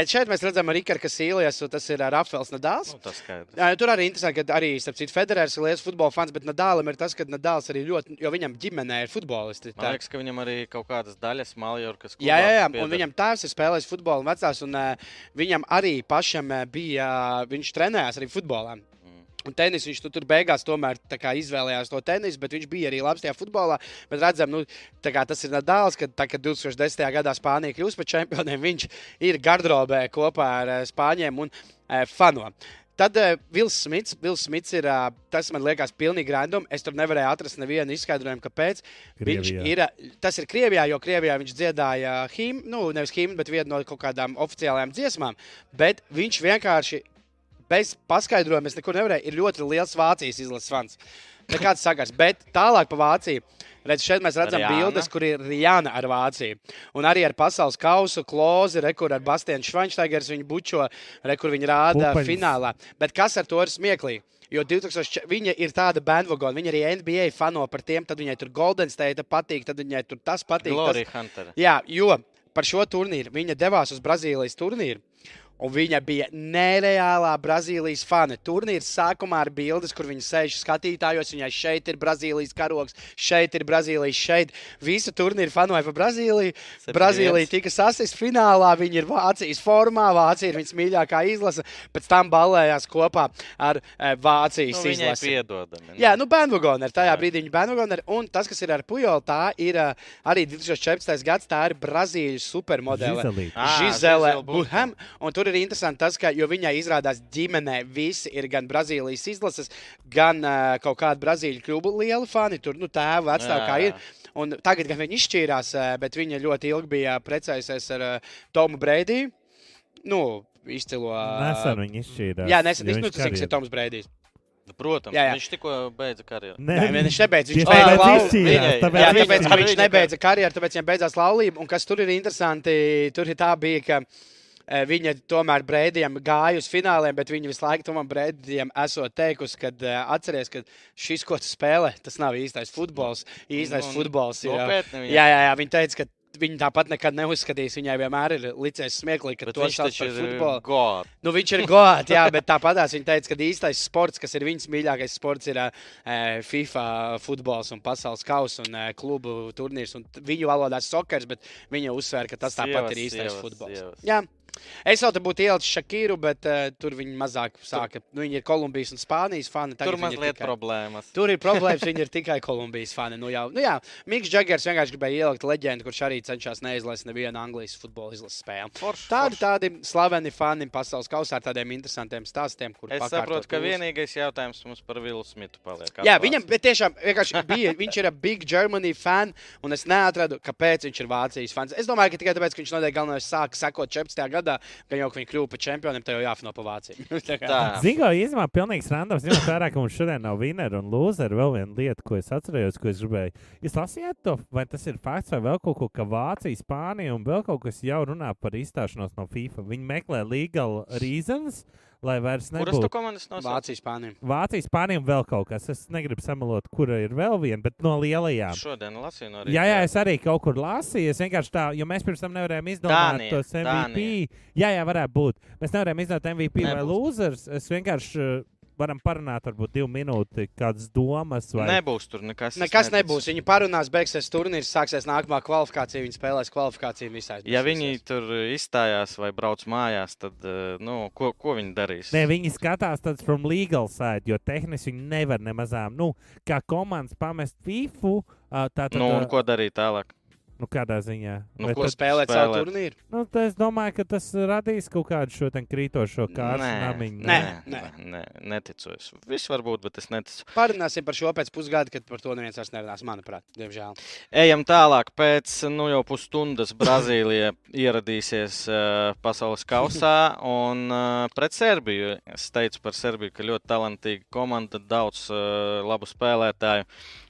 Šeit mēs redzam Rikārdu Kasīlijas, un tas ir ā, Rafels Nadāls. Nu, tas skaidrs. Tur arī interesanti, ka arī, citu, Federers ir liels futbola fans, bet Nadālam ir tas, ka Nadāls arī ļoti, jo viņam ģimenē ir futbolisti. Man liekas, ka viņam arī kaut kādas daļas Maljorkas Jā, jā, jā. pieder. Un viņam tēvs ir spēlējis futbolu un vecās, un uh, viņam arī pašam bija, uh, viņš trenējās arī futbolā. Un tenis viņš tu, tur beigās tomēr kā izvēlējās to tenisu, bet viņš bija arī labs tajā futbolā. Bet redzam, nu, kā tas ir Nadals, kad, tā, kad 2010. gadā Spānija kļūst par čempioniem, viņš ir gardrobē kopā ar uh, Spāņiem un uh, fano. Tad uh, Vils Smits, Vils Smits ir, uh, tas man liekas, pilnīgi random. Es tur nevarēju atrast nevienu izskaidrojumu, kāpēc. Viņš Krievijā. ir, ā, tas ir Krievijā, jo Krievijā viņš dziedāja himnu, nu, nevis himnu, bet vienu no kaut kādām oficiālajām dziesmām. Bet viņš vienkārši bez paskaidrojuma, es nekur nevarēju, ir ļoti liels Vācijas izlases fans. nekāds sakars. Bet tālāk pa Vāciju. Redz, šeit mēs redzam Rihanna. bildes, kur ir Rijāna ar Vāciju. Un arī ar pasaules kausu, klozi, rekur ar Bastianu Švaņšteigers viņu bučo, rekur viņi rāda Pupaņas. finālā. Bet kas ar to ir smieklīgi? Jo 2000, viņa ir tāda bandvagona, viņa arī NBA fano par tiem, tad viņai tur Golden State patīk, tad viņai tur tas patīk. Tas... Glorija Hunter. Jā, jo par šo turnīru viņa devās uz Brazīlijas turnīru. Un viņa bija nereālā Brazīlijas fane. Turnīrs sākumā ar bildes, kur viņa sēž skatītājos. Viņai šeit ir Brazīlijas karogs, šeit ir Brazīlijas, šeit. Visu turnīru fanoja par Brazīliju. Brazīlija tika sasista finālā. Viņa ir Vācijas formā. Vācija ir viņas mīļākā izlase. Pēc tam balējās kopā ar eh, Vācijas Nu, viņai izlasi. piedodami. Jā, nu, bandvagoner. Tajā Jā. brīdī viņa bandvagoner. Un tas, kas ir ar Pujolu, tā ir uh, arī 2014. gads. Tā ir Brazīlijas supermodele. Žizele. Buham. Un tur ir interesanti tas, ka jo viņai izrādās ģimenē visi ir gan Brazīlijas izlases, gan uh, kaut kāda Brazīļu klubu liela fani. Tur nu, tēvu Jā, kā ir. Un tagad gan viņi izšķīrās, uh, bet viņa ļoti ilgi bija precējusies ar uh, Tomu Breidiju. Nu, izcilo. ā, Nesen viņi izšķīrās. Jā, nesen. Nu, karjeru- Toms Breidijs. Protams, Jā, jā. viņš tikko beidza karjeru. Nē, Nē, viņš nebeidz. Viņš Tieši beidz tāpēc izšķīrās, Jā, viņš- tāpēc, viņš nebeidza karjeru, tāpēc viņam beidzās laulība. Un kas tur ir interesanti, tur ir tā bija, ka viņa tomēr Brēdijam gāja uz fināliem, bet viņa visu laiku tam Brēdijam esot teikusi, ka atceries, ka šis, ko tu spēlē, tas nav īstais futbols. Īstais Nu, futbols ir. nopietni Jā, jā, jā, viņa teica, ka viņa tāpat nekad neuzskatīs. Viņai vienmēr ir licies smieklīgi, ka Bet to sauc par futbolu. God. Nu, viņš ir gods, jā, bet tāpat viņa teica, ka īstais sports, kas ir viņas mīļākais sports, ir uh, FIFA futbols un pasaules kausa un uh, klubu turnīrs. Un viņu valodā sokers, bet viņa uzsver, ka tas tāpat Sievas, ir īstais sievas, futbols. sievas. Jā. Es vēl te būtu ielicis Šakiru, bet uh, tur viņi mazāk sāka. Nu, viņi ir Kolumbijas un Spānijas fani. Tur ir mazliet tikai- problēmas. Tur ir problēmas, viņi ir tikai Kolumbijas fani. Nu, jau, nu, jā, Mikls Džagers vienkārši gribēja ielikt leģendu, kurš arī cenšas neizlaist nevienu Anglijas futbola izlases spēli. Forši, Tādi forši. tādi slaveni fani pasaules kausā ar tādiem interesantiem stāstiem, kur Es pakārtot saprotu, ka vienīgais jautājums mums par Vilnu Smitu paliek. Jā, atklāts. viņam bet tiešām bija. Viņš ir Big Germany fan, un es neatradu, kāpēc viņš ir Vācijas fans. Es domāju, ka tikai tāpēc, ka viņš noteikti galvenais sāka sekot 14. gadā, gan jau, ka viņi kļuva par čempioniem, tad jau jāfino pa Vāciju. Zinko, īstenībā pilnīgs randoms. Ņemot vērā, ka mums šodien nav winner un loser. Vēl viena lieta, ko es atcerējos, ko es gribēju. Jūs lasījāt to, vai tas ir fakts vai vēl kaut ko, ka Vācija, Spānija un vēl kaut kas jau runā par izstāšanos no FIFA. Viņi meklē legal reasons, lai vairs Kuras tu nebūtu. komandas nosauc? Vācijas spāniem. Vācija, Spānija un vēl kaut kas. Es negribu samalot, kura ir vēl viena, bet no lielajām. Šodien lasīju no Jā, jā, es arī kaut kur lasīju. Es vienkārši tā, jo mēs pirms tam nevarējām izdomāt Dānija, tos MVP. Jā, jā, varētu būt. Mēs nevarējām izdomāt MVP vai Nebūs. losers. Es vienkārši varam parunāt, varbūt divu minūti, kādas domas vai Nebūs tur nekas. Nekas neticu. nebūs. Viņi parunās, beigsies turnīrs, sāksies nākamā kvalifikācija. Viņi spēlēs kvalifikāciju visai. Ja viņi tur izstājās vai brauc mājās, tad eh, nu, ko, ko viņi darīs? Nē, viņi skatās tāds from legal side, jo tehniski viņi nevar nemazām, nu, kā komandas pamest FIFA. Uh, tā tad, nu, un ko darīt tālāk? Nu, kādā ziņā? Nu, Vai ko tad- spēlēt savu spēlēt? turnīru? Nu, es domāju, ka tas radīs kaut kādu šo krītošo kārtu namiņu. Nē. nē, nē, neticu. Es. Viss var būt, bet es neticu. Parunāsim par šo pēc pusgada, kad par to neviens vairs nerunās, manuprāt, diemžēl. Ejam tālāk. Pēc nu, jau pusstundas Brazīlija ieradīsies uh, pasaules kausā un uh, pret Serbiju. Es teicu par Serbiju, ka ļoti talantīga komanda, daudz uh, labu spēlētāju.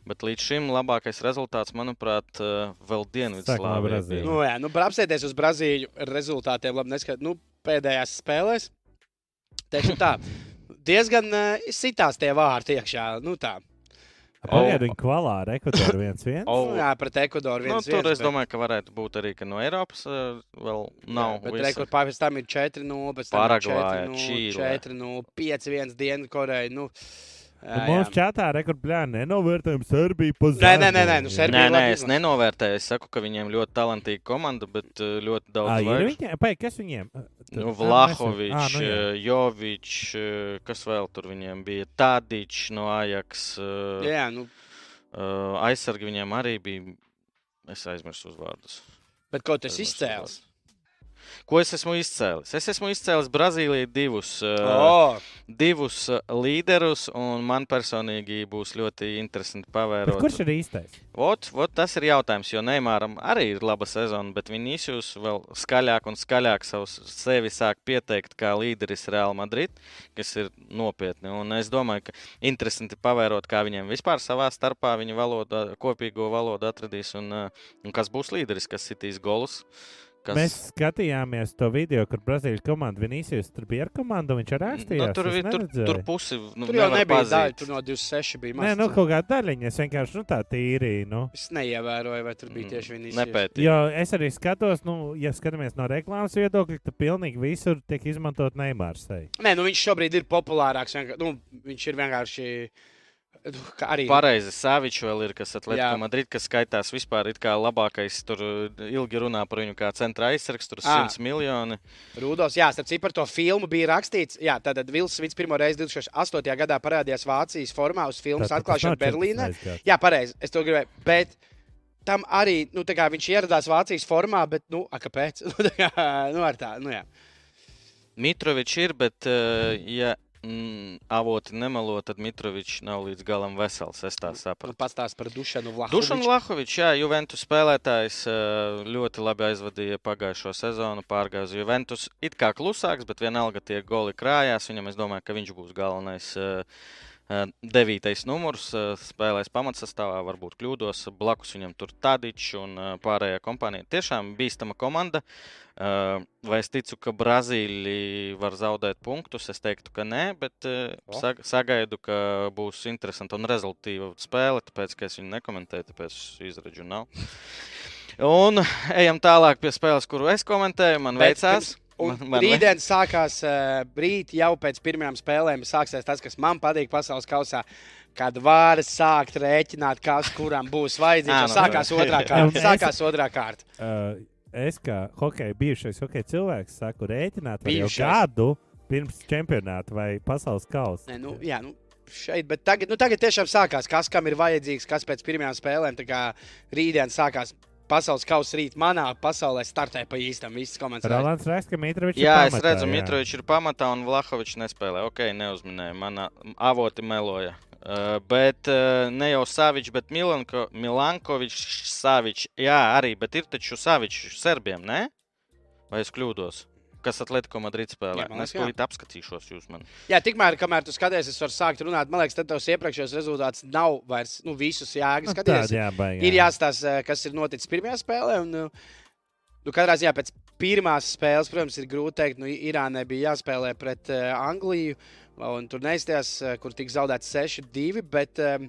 Bet līdz šim labākais rezultāts, manuprāt, uh, vēl Dienvidslāvijā. Nu, jā, nu, apsēties uz Brazīļu rezultātiem, labi, neskat, nu, pēdējās spēlēs. Teikšu tā, diezgan uh, sitās tie vārti iekšā. Nu, tā. Pagaidu, viņi kvalā ar Ekvadoru 1-1. Oh. Nu, jā, pret Ekvadoru Nu, viens tur es domāju, ka varētu būt arī ka no Eiropas uh, vēl nav. Bet visa. rekord pēc tam ir 4-0, pēc tam Čīle. 4-0, 5-1 Dienvidkoreja. Nu, Nu, jā, mums čatā rekordplānā nenovērtējam Serbiju pa Nē, zemu. nē, nē, nē, nu, Serbija Nē, nē, labi es nenovērtēju. Es saku, ka viņiem ļoti talantīga komanda, bet uh, ļoti daudz ir zvaigžņu. viņiem? Pai, kas viņiem? Nu, Ā, mēs- Vlahovičs, Ā, nu jā. Jovičs, eh, kas vēl tur viņiem bija? Tadičs no Ajax. eh, Jā, nu, eh, Aizsargi viņiem arī bija. Es aizmirsu uzvārdus. bet ko tas Aizmirsu izcēls? uzvārdus. Ko es esmu izcēlis? Es esmu izcēlis Brazīlijai divus, uh, Oh, divus uh, līderus, un man personīgi būs ļoti interesanti Bet pavērot. kurš ir īstais? Vot, vot tas ir jautājums, jo Neimāram arī ir laba sezona, bet Vinicius vēl skaļāk un skaļāk savus sevi sāk pieteikt kā līderis Real Madrid, kas ir nopietni. Un es domāju, ka interesanti pavērot, kā viņiem vispār savā starpā viņa valoda, kopīgo valodu atradīs un, uh, un kas būs līderis, kas sitīs golus. Kas... Mēs skatījāmies to video, kur Brazīlijas komanda Vinīsijas tur bija ar komandu. un Viņš arī rakstījās. nu, tur, vi- tur, tur pusi nu, tur jau nebija pazīt. daļa, tur no 26 bija Nē, maz. nu kaut kāda daļiņa. Es vienkārši nu, tā tīri. Nu. Es neievēroju, vai tur bija Mm, tieši viņa Nepētīju. Jo es arī skatos, nu, ja skatāmies no reklāmas viedokļa, tad pilnīgi visur tiek izmantot Neimārs. Nē, nu viņš šobrīd ir populārāks. vienkār- Nu, viņš ir vienkārši. Nu, Arī Pareizi, Savičs vēl ir, kas Atletico. Madrid, kas skaitās vispār it kā labākais. Tur uh, ilgi runā par viņu kā centra aizsargs, tur Ā. 100 miljoni. Rūdos, jā, starp citu par to filmu bija rakstīts. Jā, tātad Vils Svits pirmo reizi 2008. gadā parādījās Vācijas formā uz filmas atklāšanu Berlīnē. 14. gads. Jā, pareizi. Es to gribēju. Bet tam arī nu, tā kā viņš ieradās Vācijas formā, bet, nu, a, kāpēc? Nu, tā kā, nu, ar tā, nu, jā. Mitrovičs ir, bet, uh, ja mm, avoti nemelo, tad Mitrovičs nav līdz galam vesels. Es tā Nu, sapratu. pastāst par Dušanu Vlahoviču. Dušan Lahovičs, jā, Juventus spēlētājs uh, ļoti labi aizvadīja pagājušo sezonu, pārgāja uz Juventus. It kā klusāks, bet vienalga tie goli krājās. Viņam es domāju, ka viņš būs galvenais. Uh, Devītais numurs spēlēs pamatsastāvā, varbūt kļūdos. Blakus viņam tur Tadičs un pārējā kompānija. Tiešām bīstama komanda. Vai es ticu, ka Brazīlija var zaudēt punktus? Es teiktu, ka nē, bet sagaidu, ka būs interesanta un rezultātīva spēle. Tāpēc, ka es viņu nekomentēju, tāpēc izredzu nav. Un ejam tālāk pie spēles, kuru es komentēju. Man veicās. pirms- Un Man- man rītdien sākās uh, rīt jau pēc pirmajām spēlēm. Sāksies tas, kas man patīk pasaules kausā. Kad var sākt rēķināt, kas kuram būs vajadzīgs. Jau nu, Sākās jā. otrā kārta. Sākās otrā kārta. Uh, es kā hokeja, bijušais hokeja cilvēks, saku, rēķināt jau gadu pirms čempionāta vai pasaules kausa. Nē, nu, jā, nu, šeit, bet tagad, nu, tagad tiešām sākās, kas kam ir vajadzīgs, kas pēc pirmajām spēlēm. Tā kā rītdien sākās pasaules kausa rīt manā pasaulē startē pa īstam. Viss komandas Rolands raksta, ka Mitrovičs Jā, ir es pamatā, redzu, jā. Mitrovičs ir pamatā un Vlahovičs nespēlē. Ok, neuzminēju, man avoti meloja. Uh, bet uh, ne jau Savičs, bet Milanko, Milankovičs, Savičs. Jā, arī, bet ir taču Savičs serbiem, ne? Vai es kļūdos? Kas Atletico Madrid spēlē? Jā, liekas, es to apskatīšos jūs man. Jā, tikmēr, kamēr tu skaties, es varu sākt runāt. Man liekas, tad tavs iepriekšējos rezultāts nav vairs nu, visus jēgas Nu, skatīties. tāda jābaigā. Ir jāstāsta, kas ir noticis pirmajā spēlē. Un, nu, nu, katrā ziņā pēc pirmās spēles, protams, ir grūti pateikt, nu, Irānai bija jāspēlē pret uh, Angliju. Un tur neizstājās, uh, kur tika zaudēts 6-2. Bet um,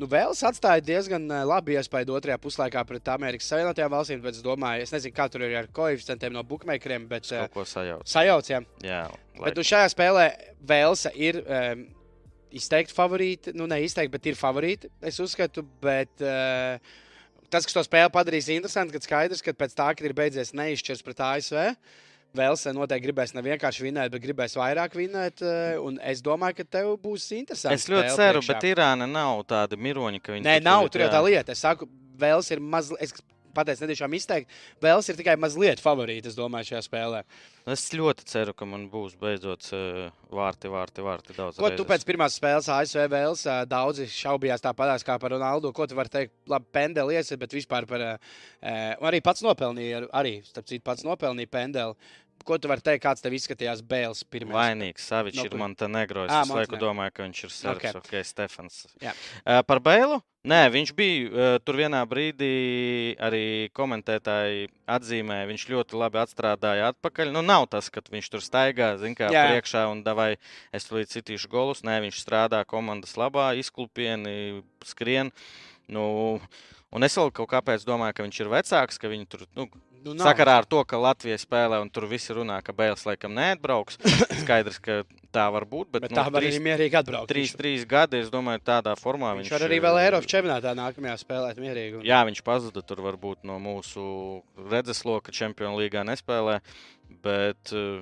nu, Vēls atstāja diezgan uh, labi iespēju otrajā puslaikā pret Amerikas Savienotajām valstīm. Bet es domāju, es nezinu, kā tur ir ar koeficientiem no bookmakeriem, bet uh, Kaut ko sajauc. sajaucām. Jā, Bet nu, šajā spēlē Velsa ir um, izteikti favorīti. Nu, ne izteikti, bet ir favorīti. Es uzskatu, bet uh, tas, kas to spēli padarīs interesantu, kad skaidrs, ka pēc tā, kad ir beidzies neizšķirs pret ASV. Velsa noteikti gribēs ne vienkārši vinēt, bet gribēs vairāk vinēt. un Es domāju, ka tev būs interesanti. es ļoti ceru, bet Irāna nav tāda miroņa, ka viņi Nē, nav tur jau tā lieta. Es saku, Vēls ir mazliet. Es pateicu, netiešām izteikti. Vēls ir tikai mazliet favorīts, es domāju, šajā spēlē. Es ļoti ceru, ka man būs beidzot uh, vārti, vārti, vārti daudz. Ko tu reizes. pēc pirmās spēles ASV vēlas? ā, Daudzi šaubījās tāpat kā par Ronaldu. Ko tu vari teikt? Labi, pendeli iesiet, bet vispār par. Uh, arī pats nopelnīja, arī, starp citu, pats nopelnīja pendeli. Ko tu vari teikt, kāds tev izskatījās Bēls pirmā? Vainīgs. Savičs No ir? Montenegro. Es Ā, visu laiku domāju, ka viņš ir serbs. Ok. Okay. Okay, Stefans. Jā. Uh, par Bēlu? Nē, viņš bija uh, tur vienā brīdī. Arī komentētāji atzīmēja, viņš ļoti labi atstrādāja atpakaļ. Nu, nav tas, ka viņš tur staigā, zina, kā Jā. priekšā un davai es līdz citīšu golus. Nē, viņš strādā komandas labā, izklupieni, skrien. Nu, un es vēl kaut kāpēc domāju, ka viņš ir vecāks, ka viņi tur. Nu, Nu, nav. Sakarā ar to, ka Latvija spēlē un tur visi runā, ka Bēls laikam neatbrauks. Skaidrs, ka tā var būt. Bet, Bet tā var trīs, arī mierīgi atbraukt. trīs, trīs gadi, es domāju, tādā formā Viņš viņš, var arī eh, vēl Eiropas čempionātā nākamajā spēlēt mierīgi. un- Jā, viņš pazuda tur varbūt no mūsu redzesloka Champions League nespēlē. Bet uh,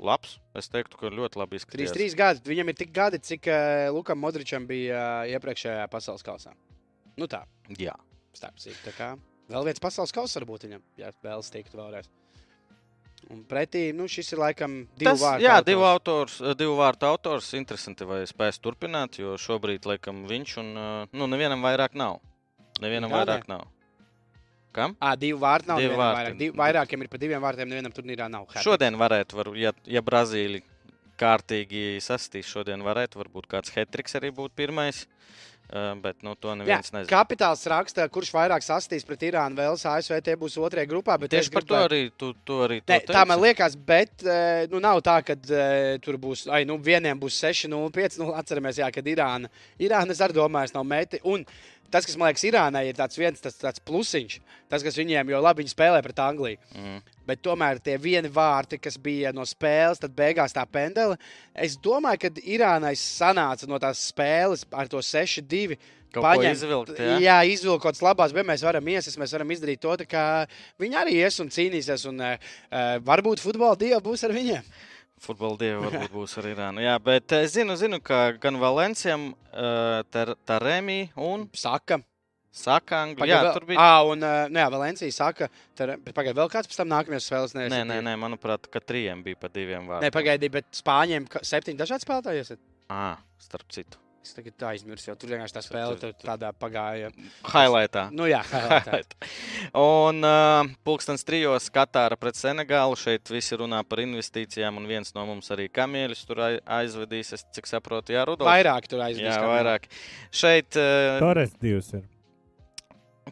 labs, es teiktu, ka ļoti labi izskatās. trīs gadi. Viņam ir tik gadi, cik uh, Lukam Modričam bija uh, iepriekšējā pasaules kausā. Nu tā, Jā. starp citu. tā kā Vēl viens pasaules kausa varbūt viņam, ja vēlas tikt vēlreiz. Un pretī nu, šis ir laikam divu Tas, vārdu. jā, autors. divu, autors, eh, divu vārtu autors. Interesanti, vai spēs turpināt, jo šobrīd laikam viņš un uh, nu, nevienam vairāk nav. Nevienam Kādai? vairāk nav. Kam? À, divu vārdu nav. Divu Divu vārti. vairāk. Div, vairākiem ir pa diviem vārtiem, nevienam turnīrā nav. hat-trick. Šodien varētu, var, ja, ja Brazīlija kārtīgi sastīs, šodien varētu varbūt kāds hetriks arī būt pirmais. Uh, bet nu, to Jā, neviens nezina. kapitāls raksta, kurš vairāk sastīs pret Irānu, Vēlas, ASV. Tie būs otrajā grupā. Tieši par to gribētu- arī tu, tu arī to Ne, tā man liekas, bet nu, nav tā, ka uh, tur būs, ai, nu, vieniem būs 6, 0, 5. Nu, atceramies, jā, kad Irāna, Irāna es arī domāju, nav meti. Un tas, kas man liekas, Irānai ir tāds viens tas, tāds plusiņš, tas, kas viņiem, jo labi viņi spēlē pret Angliju. Mm. Bet tomēr tie vieni vārti, kas bija no spēles, tad beigās tā pendela. Es domāju, ka Irānai sanāca no tās spēles ar to 6-2. Kaut ko izvilkt, jā? jā izvilkt kaut kādas labās, bet mēs varam iesist, mēs varam izdarīt to, kā viņi arī ies un cīnīsies. Un, uh, varbūt futbola dieva būs ar viņiem. Futbola dieva varbūt būs arī Irāna. Jā, bet es zinu, zinu ka gan Valencijam, uh, tā Remī un Saka, Saka Angļu. Jā, Pagaid, vēl- tur bija. Ā, un uh, nu, jā, Valencija saka, pagaidi, vēl kāds pēc tam nākamajās spēlēs. Nē, nē, nē, manuprāt, ka trījiem bija pa diviem vārdiem. Nē, pagaidi, bet Spāņiem septiņi dažādi spēlētāji. esat? À, starp citu. Es tagad tā aizmirsu, jo tur vienkārši tā spēle Tur- tur tādā pagāja. Highlightā. Nu jā, highlightā. Highlight. Un uh, pulkstenis trijos Katāra pret Senegālu. Šeit visi runā par investīcijām, un viens no mums arī kamieļus tur ai- aizvedīs. Es cik saprotu, Jā, Rudolf. vairāk tur aizmirsu. Jā, vairāk. Šeit, uh, Torres divs ir.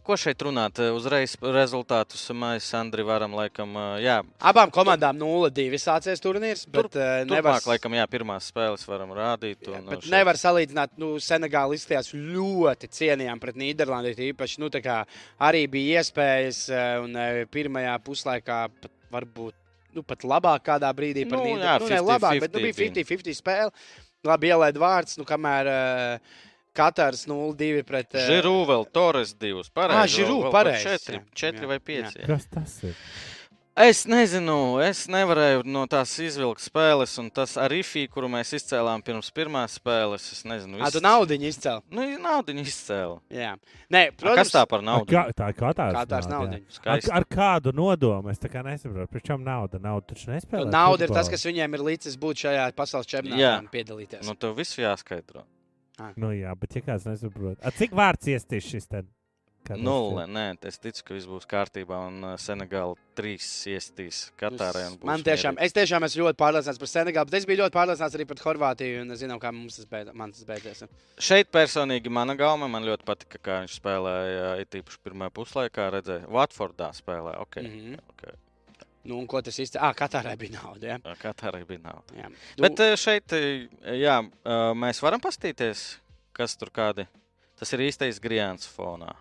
Ko šeit runāt? Uh, Uzreiz rezultātus mēs, Andri, varam laikam, uh, jā, Abām komandām 0-2 sācies turnīrs, bet uh, nevar, turpmāk, laikam, jā, pirmās spēles varam rādīt. Jā, Un, bet šeit- nevar salīdzināt, nu, Senegāla izskatījās ļoti cienījami pret Nīderlandi. Īpaši, nu, tā kā arī bija iespējas, eh, un eh, pirmajā puslaikā varbūt nu, pat labāk kādā brīdī par Nu, Nīderlandi. Nu, ne labāk, bet nu, 50-50 bija 50-50 spēle. Labi ielaid vārds, nu, kamēr uh, Katars 0-2 pret eh, Žiru vēl Torres divus. Pareizi. Ā, Giroud, vēl- vēl pareizi, Četri, jā. četri Jā, vai jā. pieci. jā. Kas tas ir? Es nezinu, es nevarēju no tās izvilkt spēles, un tas ar Rīfī, kuru mēs izcēlām pirms pirmās spēles, es nezinu, Ā, tu viss- naudu izcēli. Nu, naudu izcēla. Jā, Nē, Protams, protams, Kas tā par naudu? Kā, tā ir Katārs. Katārs nauda, jā. Ar, ar kādu nodomu? Es tā kā nesaprotu. Tam nauda. Nauda taču nespēlē. Nauda ir tas, kas viņiem ir līdzis būt šajā pasaules čempionātā Jā. un piedalīties. Nu, tev viss jāskaidro. Nu, jā, bet ja kāds nesaprot. A, cik vārds iestīs šis tad? Nulle. Nē, es ticu, ka viss būs kārtībā, un uh, Senegāla trīs iestīs Katārai. un būs Man tiešām, es tiešām esmu ļoti pārliecināts par Senegālu, bet es biju ļoti pārliecināts arī par Horvātiju. Un es zinu, kā mums tas, beid, man tas beidzies. Šeit personīgi mana gauma. Man ļoti patika, kā viņš spēlēja. It īpaši pirmā puslaikā redzēja, Watfordā spēlē. Okay. Mm -hmm. Okay. Nu, ko tas īsti? Ah, Katārai bija nauda. Ja? Katārai bija nauda. Jā. Bet eh, šeit, jā, mēs varam paskatīties, kas tur kādi. Tas ir īstais grāmatas fonā.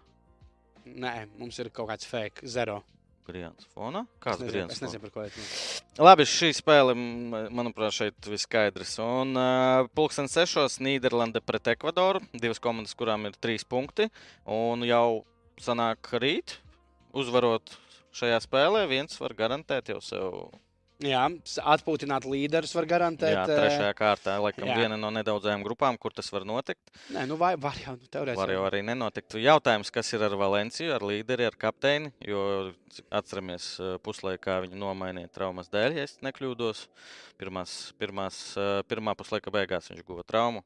Nē, mums ir kaut kāds fake, zero. Grāmatas fonā? Kāds nezinu, grāmatas es nezinu, par ko tas Labi, šī spēle, manuprāt, šeit viss skaidrs. Un uh, pulksten sešos Nīderlande pret Ekvadoru. Divas komandas, kurām ir trīs punkti. Un jau sanāk rīt, uzvarot šajā spēlē, viens var garantēt jau sev. Jā, atpūtināt līderus var garantēt. Jā, eh, trešajā kārtā, laikam, jā. viena no nedaudzajām grupām, kur tas var notikt. Nē, nu vai var jau, nu, teorētiski. Var jau arī nenotikt. Jautājums, kas ir ar Valenciju, ar līderi, ar kapteini. Jo atceramies, eh, puslaikā viņi nomainīja traumas dēļ, ja es nekļūdos. Pirmās, pirmās, eh, pirmā puslaika beigās viņš guva traumu.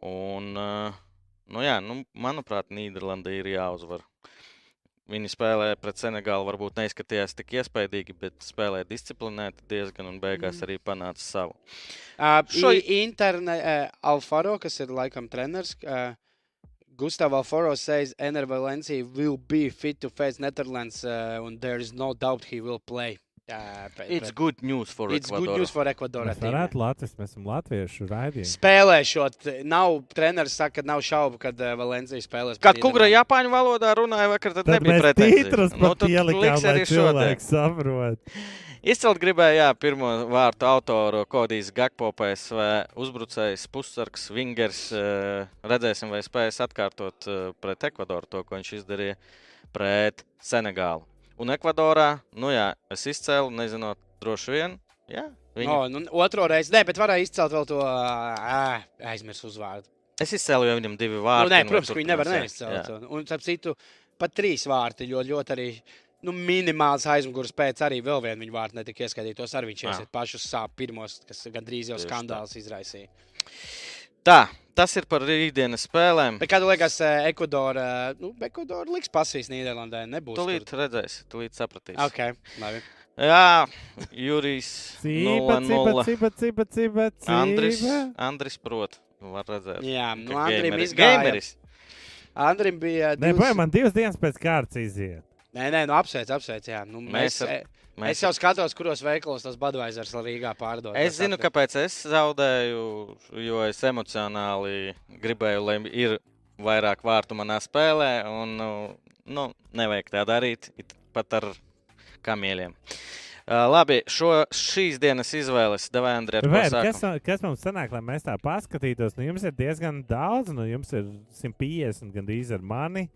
Un, nu jā, nu, manuprāt, Nīderlandē ir jāuzvar. Viņi spēlēja pret Senegālu, varbūt neizskatījās tik iespaidīgi, bet spēlēja disciplinēti diezgan un beigās Mhm. arī panāca savu. Uh, Šo- Šo... Interne uh, Alfaro, kas ir laikam treneris, uh, Gustav Alfaro says Ener Valencia will be fit to face Netherlands uh, and there is no doubt he will play. Uh, It's good news for It's good Ecuador. news for Ecuador. Mēs varētu Latvijas, mēs esam latviešu raidījumi. Spēlēšot, nav treneris saka, ka nav šaubu, kad uh, Valencija spēlēs. Kad Kungra. Japāņu valodā runāja, vakar, tad, Tad nebija titrus Nu, tad ielikām, liks lai arī šodien. saprot. Izcelt gribēju, jā, pirmo vārtu autoru Kodijas Gakpo PSV uzbrucējs, pussargs, Vingers. eh, Redzēsim, vai spēs atkārtot eh, pret Ekvadoru to, ko viņš izdarīja pret Senegālu. Un Ekvadorā, nu jā, es izcēlu, nezinot, droši vien, jā, viņi. No, nu, otro reizi, nē, bet varēja izcelt vēl to uh, aizmirsu uzvārdu. Es izcēlu, jo viņam divi Nu, vārti. nē, un protams, viņi nevar turpinās, jā. neizcelt. Un, starp citu, pat trīs vārti, jo ļoti arī nu, minimāls aizmugures pēc arī vēl vienu viņa vārdu netika ieskaitītos. Arī viņš Jā. iesiet pašus sāp pirmos, kas gandrīz jau skandāls izraisīja. Tā, tas ir par rītdienas spēlēm. Bet kādu liekas, eh, Ekvadora, nu, Ekvadora liks pasīs Nīderlandē? Nebūs. Tūlīt tur. redzēsi, tūlīt sapratīsi. Ok, labi. Jā, Jurijs. Cīpa, cīpa, 0-0. cīpa, cīpa, cīpa, Andris. Andris prot. Var redzēt. Jā, nu, Andrim izgāja. gameris. Andrim bija. Nē, divas- boja, man divas dienas pēc kārtas iziet. Nē, nē, nu apsveic, apsveic. Jā. Nu, mēs, Mēs ar- mēs, es jau skatos, kuros veikalos tas Budweisers Rīgā pārdod. Es zinu, apsveic. kāpēc es zaudēju, jo es emocionāli gribēju, lai ir vairāk vārtu manā spēlē, un nu, nu, nevajag tā darīt, pat ar kamieļiem. Uh, labi, šo, šīs dienas izvēles devai sākam? kas, kas mums sanāk, lai mēs tā paskatītos? Nu, jums ir diezgan daudz, nu, jums ir 150 gandrīz ar mani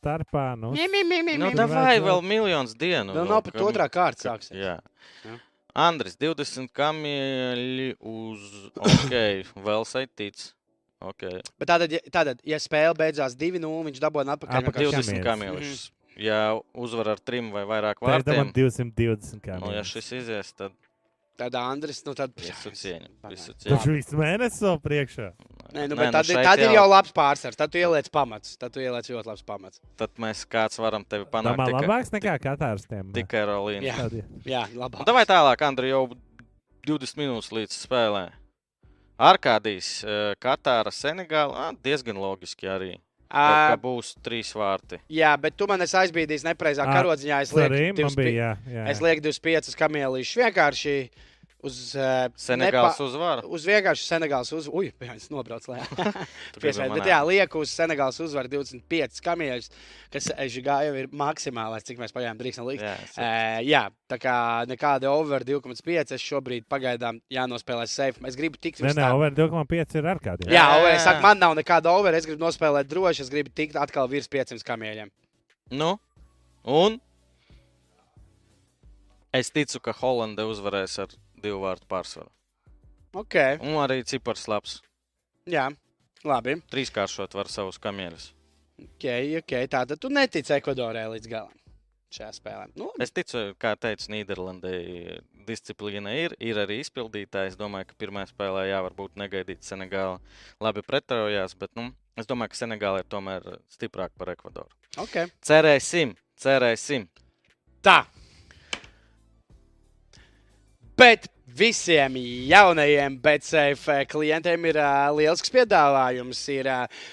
starpā. Nu, Mī, mī, mī, mī, Nu, davai vēl miljons dienu. Vēl vēl, nav pat kam- otrā kārta sāksies. Jā. Jā. Andris, 20 kamieļi uz. Ok, vēl saitīts. Ok. Bet tātad, ja, tātad, ja spēle beidzās 2-0, viņš dabūja atpakaļ. Apakaļ vienkārši- 20 kamieļus. kamieļus. Ja uzvar ar trim vai vairāk tā ir vārtiem, 220 kā. nu, ja šis izies, tad Tad Andris, nu tad. visu cieņu. Visu Taču cieņu. viss mēnesis vēl priekšā. Nē, nu, Nē, bet nu tad, tad ir jau- labs pārsvars. Tad tu ieliec pamats. Tad tu ieliec ļoti labs pamats. Tad mēs kāds varam tevi Tā panākt. tikai- labāks nekā Katārs tiem. Tikai Rolīna. Jā. Tad, Jā, labi. Nu, Davai tālāk, Andri, jau 20 minūtes līdz spēlē. Arkādijas, eh, Katāra, Senegāla. ah, Diezgan loģiski arī. Ka būs trīs vārti. Jā, bet tu man esi aizbīdījis nepareizā karodziņā. Es lieku, man 25 bija, jā, jā. es lieku 25 kamielīšus vienkārši uz. Uh, Senegāls uzvara. Uz vienkārši Senegāls uzvaru. Ui, es nobraucu Piesveic, bet jā, lieku uz Senegāls uzvaru 25 kamieļus, kas Žigā jau ir maksimālais, cik mēs pagaidām drīkstam likt. Jā, Uh, jā, tā kā nekāda over 2,5. Es šobrīd pagaidām jānospēlē safe. Es gribu tikt uz nē, tā. over 2,5 ir ar kādiem. Jā, Jā, over, es saku, man nav nekāda over. Es gribu nospēlēt droši. Es gribu tikt atkal virs 500 kamieļiem. Nu, un es ticu, ka Holanda uzvarēs ar divu vārtu pārsvaru. Ok, Un arī cipars labs. jā, labi. Trīskāršot var savus kamieļus. Ok, ok. Tātad tu netici Ekvadorai līdz galam šajā spēlē. Nu, labi. Es ticu, kā teicu, Nīderlandē disciplīna ir, ir arī izpildītāja. Es domāju, ka pirmā spēlē jā, varbūt negaidīt Senegālu labi pretojās, bet nu, es domāju, ka Senegāla ir tomēr stiprāka par Ekvadoru. ok. Cerēsim, cerēsim. Tā. Bet visiem jaunajiem BetSafe klientiem ir uh, liels piedāvājums. Ir uh,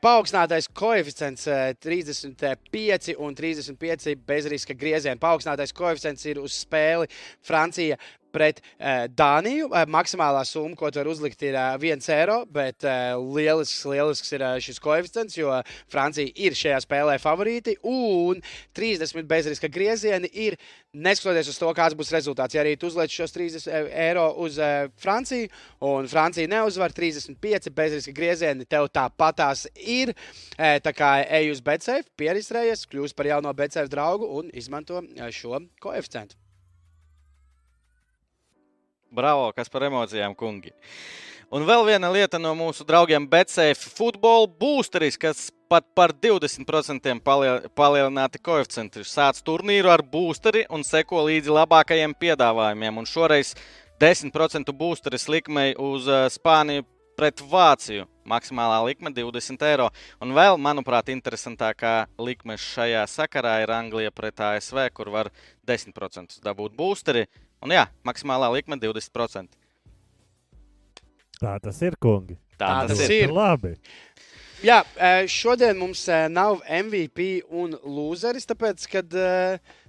paaugstinātais koeficients uh, 35 un 35 bezriska grieziena. Paaugstinātais koeficients ir uz spēli Francija pret uh, Dāniju. Uh, maksimālā summa, ko tu vari uzlikt, ir uh, 1 eiro, bet lielisks, lielisks ir šis koeficients, jo Francija ir šajā spēlē favorīti. Un 30 bezriska griezieni ir neskatoties uz to, kāds būs rezultāts. Ja arī tu uzliec šos 30 eiro uz Franciju, un Francija neuzvar 35 bezriska griezieni, tev tāpatās ir. Tā kā ej uz BCF, pierakstējies, kļūsi par jauno BCF draugu un izmanto eh, šo koeficientu. Bravo, kas par emocijām, kungi. Un vēl viena lieta no mūsu draugiem Betsafe futbola boosteris, kas pat par 20% palie- palielināti koeficienti. Sāc turnīru ar boosteri un seko līdzi labākajiem piedāvājumiem. Un šoreiz 10% boosteris likmei uz uh, Spāniju pret Vāciju. Maksimālā likme 20 eiro. Un vēl, manuprāt, interesantākā likme šajā sakarā ir Anglija pret ASV, kur var 10% dabūt boosteri. Un jā, maksimālā likme 20%. Tā tas ir, kungi. Tā, Tā tas tas ir. Labi. Jā, eh, šodien mums eh, nav MVP un loseris, tāpēc, ka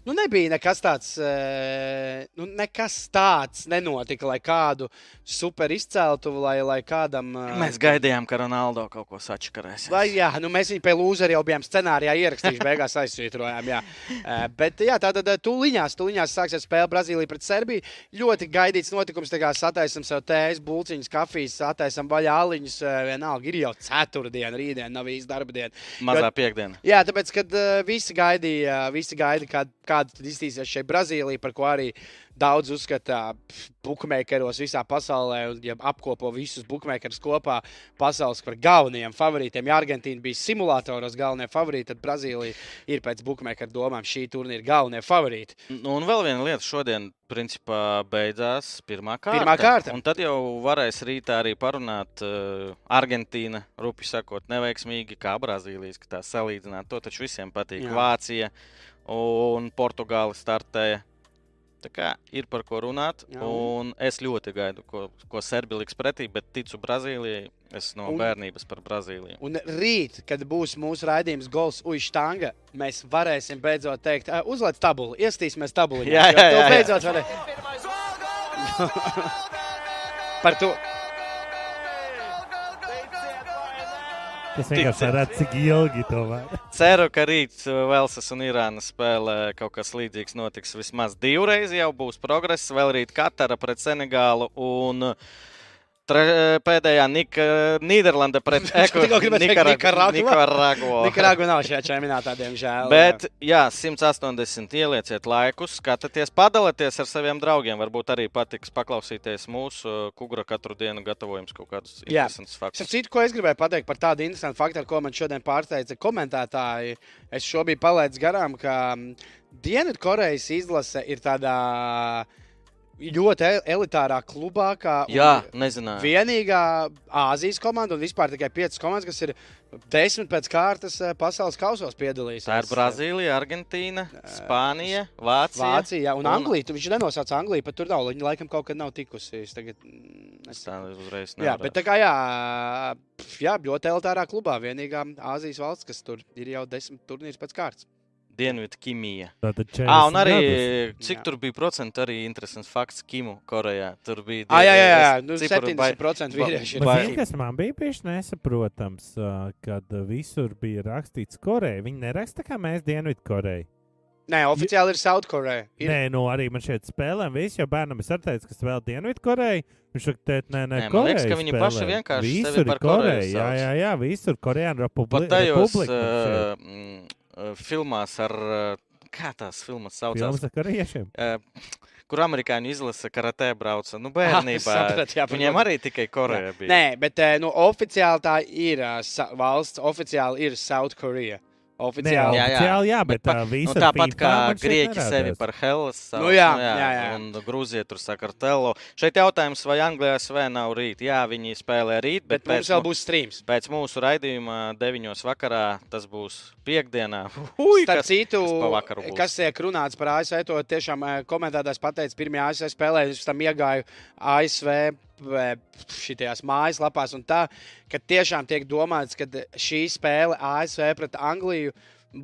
nu, nebija nekas tāds, eh, nu, nekas tāds nenotika, lai kādu super izceltu, lai, lai kādam. eh, Mēs gaidījām, ka Ronaldo kaut ko sačakarēs. Vai, jā, nu mēs viņu pie lūzera jau bijām scenārijā ierakstījuši, beigās aizsvītrojām. Jā. Eh, Bet jā, tātad tūlīņās, tūlīņās sāksies spēle Brazīlija pret Serbiju. Ļoti gaidīts notikums. tā kā Sataisam sev tējas, bulciņas, kafijas, sataisam vaļā aliņus. Vienalga ir jau ceturtdiena, rītdiena, nav īsti darba diena. Mazā piekdiena. Jā, tāpēc, kad visi gaidīja, visi gaidīja kādu, kādu kāda tad iztīsies šeit Brazīlija, par ko arī daudz uzskata bookmakeros visā pasaulē, un ja apkopo visus bookmakerus kopā pasaules par galvenajiem favorītiem. Ja Argentīna bija simulatoros galvenie favorīti, tad Brazīlija ir pēc bookmakeru domām šī turnīra galvenie favorīti. Nu, Un vēl viena lieta, šodien principā beidzās pirmā kārta. Pirmā kārta. Un tad jau varēs rītā arī parunāt uh, Argentīna, rupi sakot, neveiksmīgi kā Brazīlijas, ka tā salīdzināt. To taču visiem patīk. Jā. Vācija un Portugāla startēja. Tā kā ir par ko runāt, Jā. Un es ļoti gaidu, ko, ko Serbija liks pretī, bet ticu Brazīlijai. Es no Un- bērnības par Brazīliju. Un rīt, kad būs mūsu raidījums Gols Uģis-Tanga, mēs varēsim beidzot teikt, "Ā, uzliec tabulu, iestīsimies tabulī. Jā, jā, jā, jā. Beidzot varēs. Par to. Tas vienkārši redz, cik ilgi to var. Ceru, ka rīt uh, Velsas un Irānas spēlē kaut kas līdzīgs notiks vismaz divreiz. Jau būs progress, vēl rīt Katara pret Senegālu un uh, tre, pēdējā Nika, Nīderlanda pret. Nikaragvo. Nikaragua nav šajā čempionātā, diemžēl. Bet, jā, 180 ielieciet laikus, skatieties, padalieties ar saviem draugiem. Varbūt arī patiks paklausīties mūsu uh, kugra katru dienu gatavojums kaut kādus Jā. interesantus faktus. citu, ko es gribēju pateikt par tādu interesantu faktu, ko man šodien pārsteidza komentētāji. Es šo biju palaidis garām, ka mm, Dienvidkorejas izlase ir tādā ļoti el- elitārā klubā, Jā, nezināju. vienīgā Āzijas komanda un vispār tikai piecas komandas, kas ir desmit pēc kārtas eh, pasaules kausos piedalījusies. Tā ir Brazīlija, Argentīna, Spānija, Vācija. Vācija, jā, un, un- Anglija. Viņš nenosauca Angliju, pat tur nav. Viņa laikam kaut kad nav tikusi. Es Tagad, Es tā uzreiz Jā, nevaru. bet tā kā jā, jā, ļoti elitārā klubā. Vienīgā Āzijas valsts, kas tur ir jau desmit turnīrus pēc kārtas. Dienvidu. Tātad Ah, un 40 arī gadus. cik Jā. tur bija procentu, arī interesants fakts Kimu Korejā. Tur bija Ah, jā, jā, jā. Nu, ciparu bai- 70% ba- vīrieši ir. Bet Vai- zini, kas man bija bijis nesaprotams, ā, kad visur bija rakstīts Koreja. Viņi neraksta, kā mēs Dienvidkoreja. Nē, oficiāli ir Southkoreja. Ir... Nē, nu arī man šeit spēlēm viss, jo bērnam es teicu, kas vēl Dienvidkoreja. Viņš saka, tēt, nē, nē, Nē, man liekas, Koreja ka viņi paši spēlē. vienkārši sevi visur par ir Koreja. Koreju Jā, sauc. jā, jā, visur Korejāna republika. Pat tajos republika uh, filmās ar, uh, kā tās filmas saucās, Filmas ar korejiešiem. uh, kur amerikāņu izlase karatē brauca. Nu, Ah, bērnībā. es sapratu, jā, Viņiem arī tikai Koreja bija. Nē, bet eh, nu, oficiāli tā ir valsts, oficiāli ir Southkoreja. Nē, Oficiāli. Jā, jā. oficiāli, jā, bet pa- tā Nu, visa tāpat FIFA kā grieķi sevi par Hellas sauc. Nu jā, jā, jā. Un Grūzija tur saka ar Telo. Šeit jautājums, vai Anglijā SV nav rīt? Jā, viņi spēlē rīt, Bet, bet, bet mums pēc, vēl būs streams. pēc mūsu raidījuma 9. vakarā tas būs piekdienā. Ui, Starp kas, citu, kas kas tiek runāts par ASV, to tiešām eh, komentētājs pateica, pirmajā ASV spēlē, es tam iegāju ASV šajās mājaslapās, un tā, ka tiešām tiek domāts, ka šī spēle ASV pret Angliju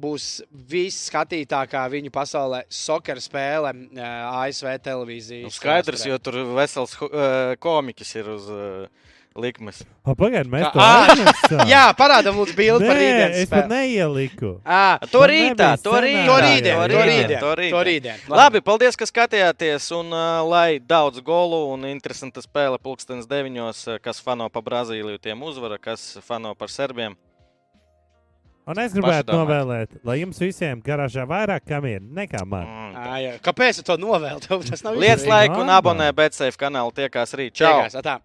būs visskatītākā viņu pasaulē soccer spēle eh, ASV televīzijas. Nu, skaidrs, jo tur vesels uh, komiķis ir uz uh, likmes. O, Pagaid, mēs Kā- to aizmirsām. Jā, parādām lūdzu bildi par Nē, rītdienas es pat neieliku. Ā, To rītā, to rītā, To rītdien, to to rītdien, rītdien, to rītdien. rītdien. Labi, paldies, ka skatījāties. Un, uh, lai daudz golu un interesanta spēle pulkstenes deviņos, kas fano pa Brazīliju, tiem uzvara, kas fano par serbiem. Un es gribētu novēlēt, lai jums visiem garāžā vairāk kamieru nekā man. Mm. Ā, jā. Kāpēc tu to novēl? Tev Tas nav Liec Izdarīt laiku un abonē BCF kanālu. Tiekās rīt. Čau! Čau!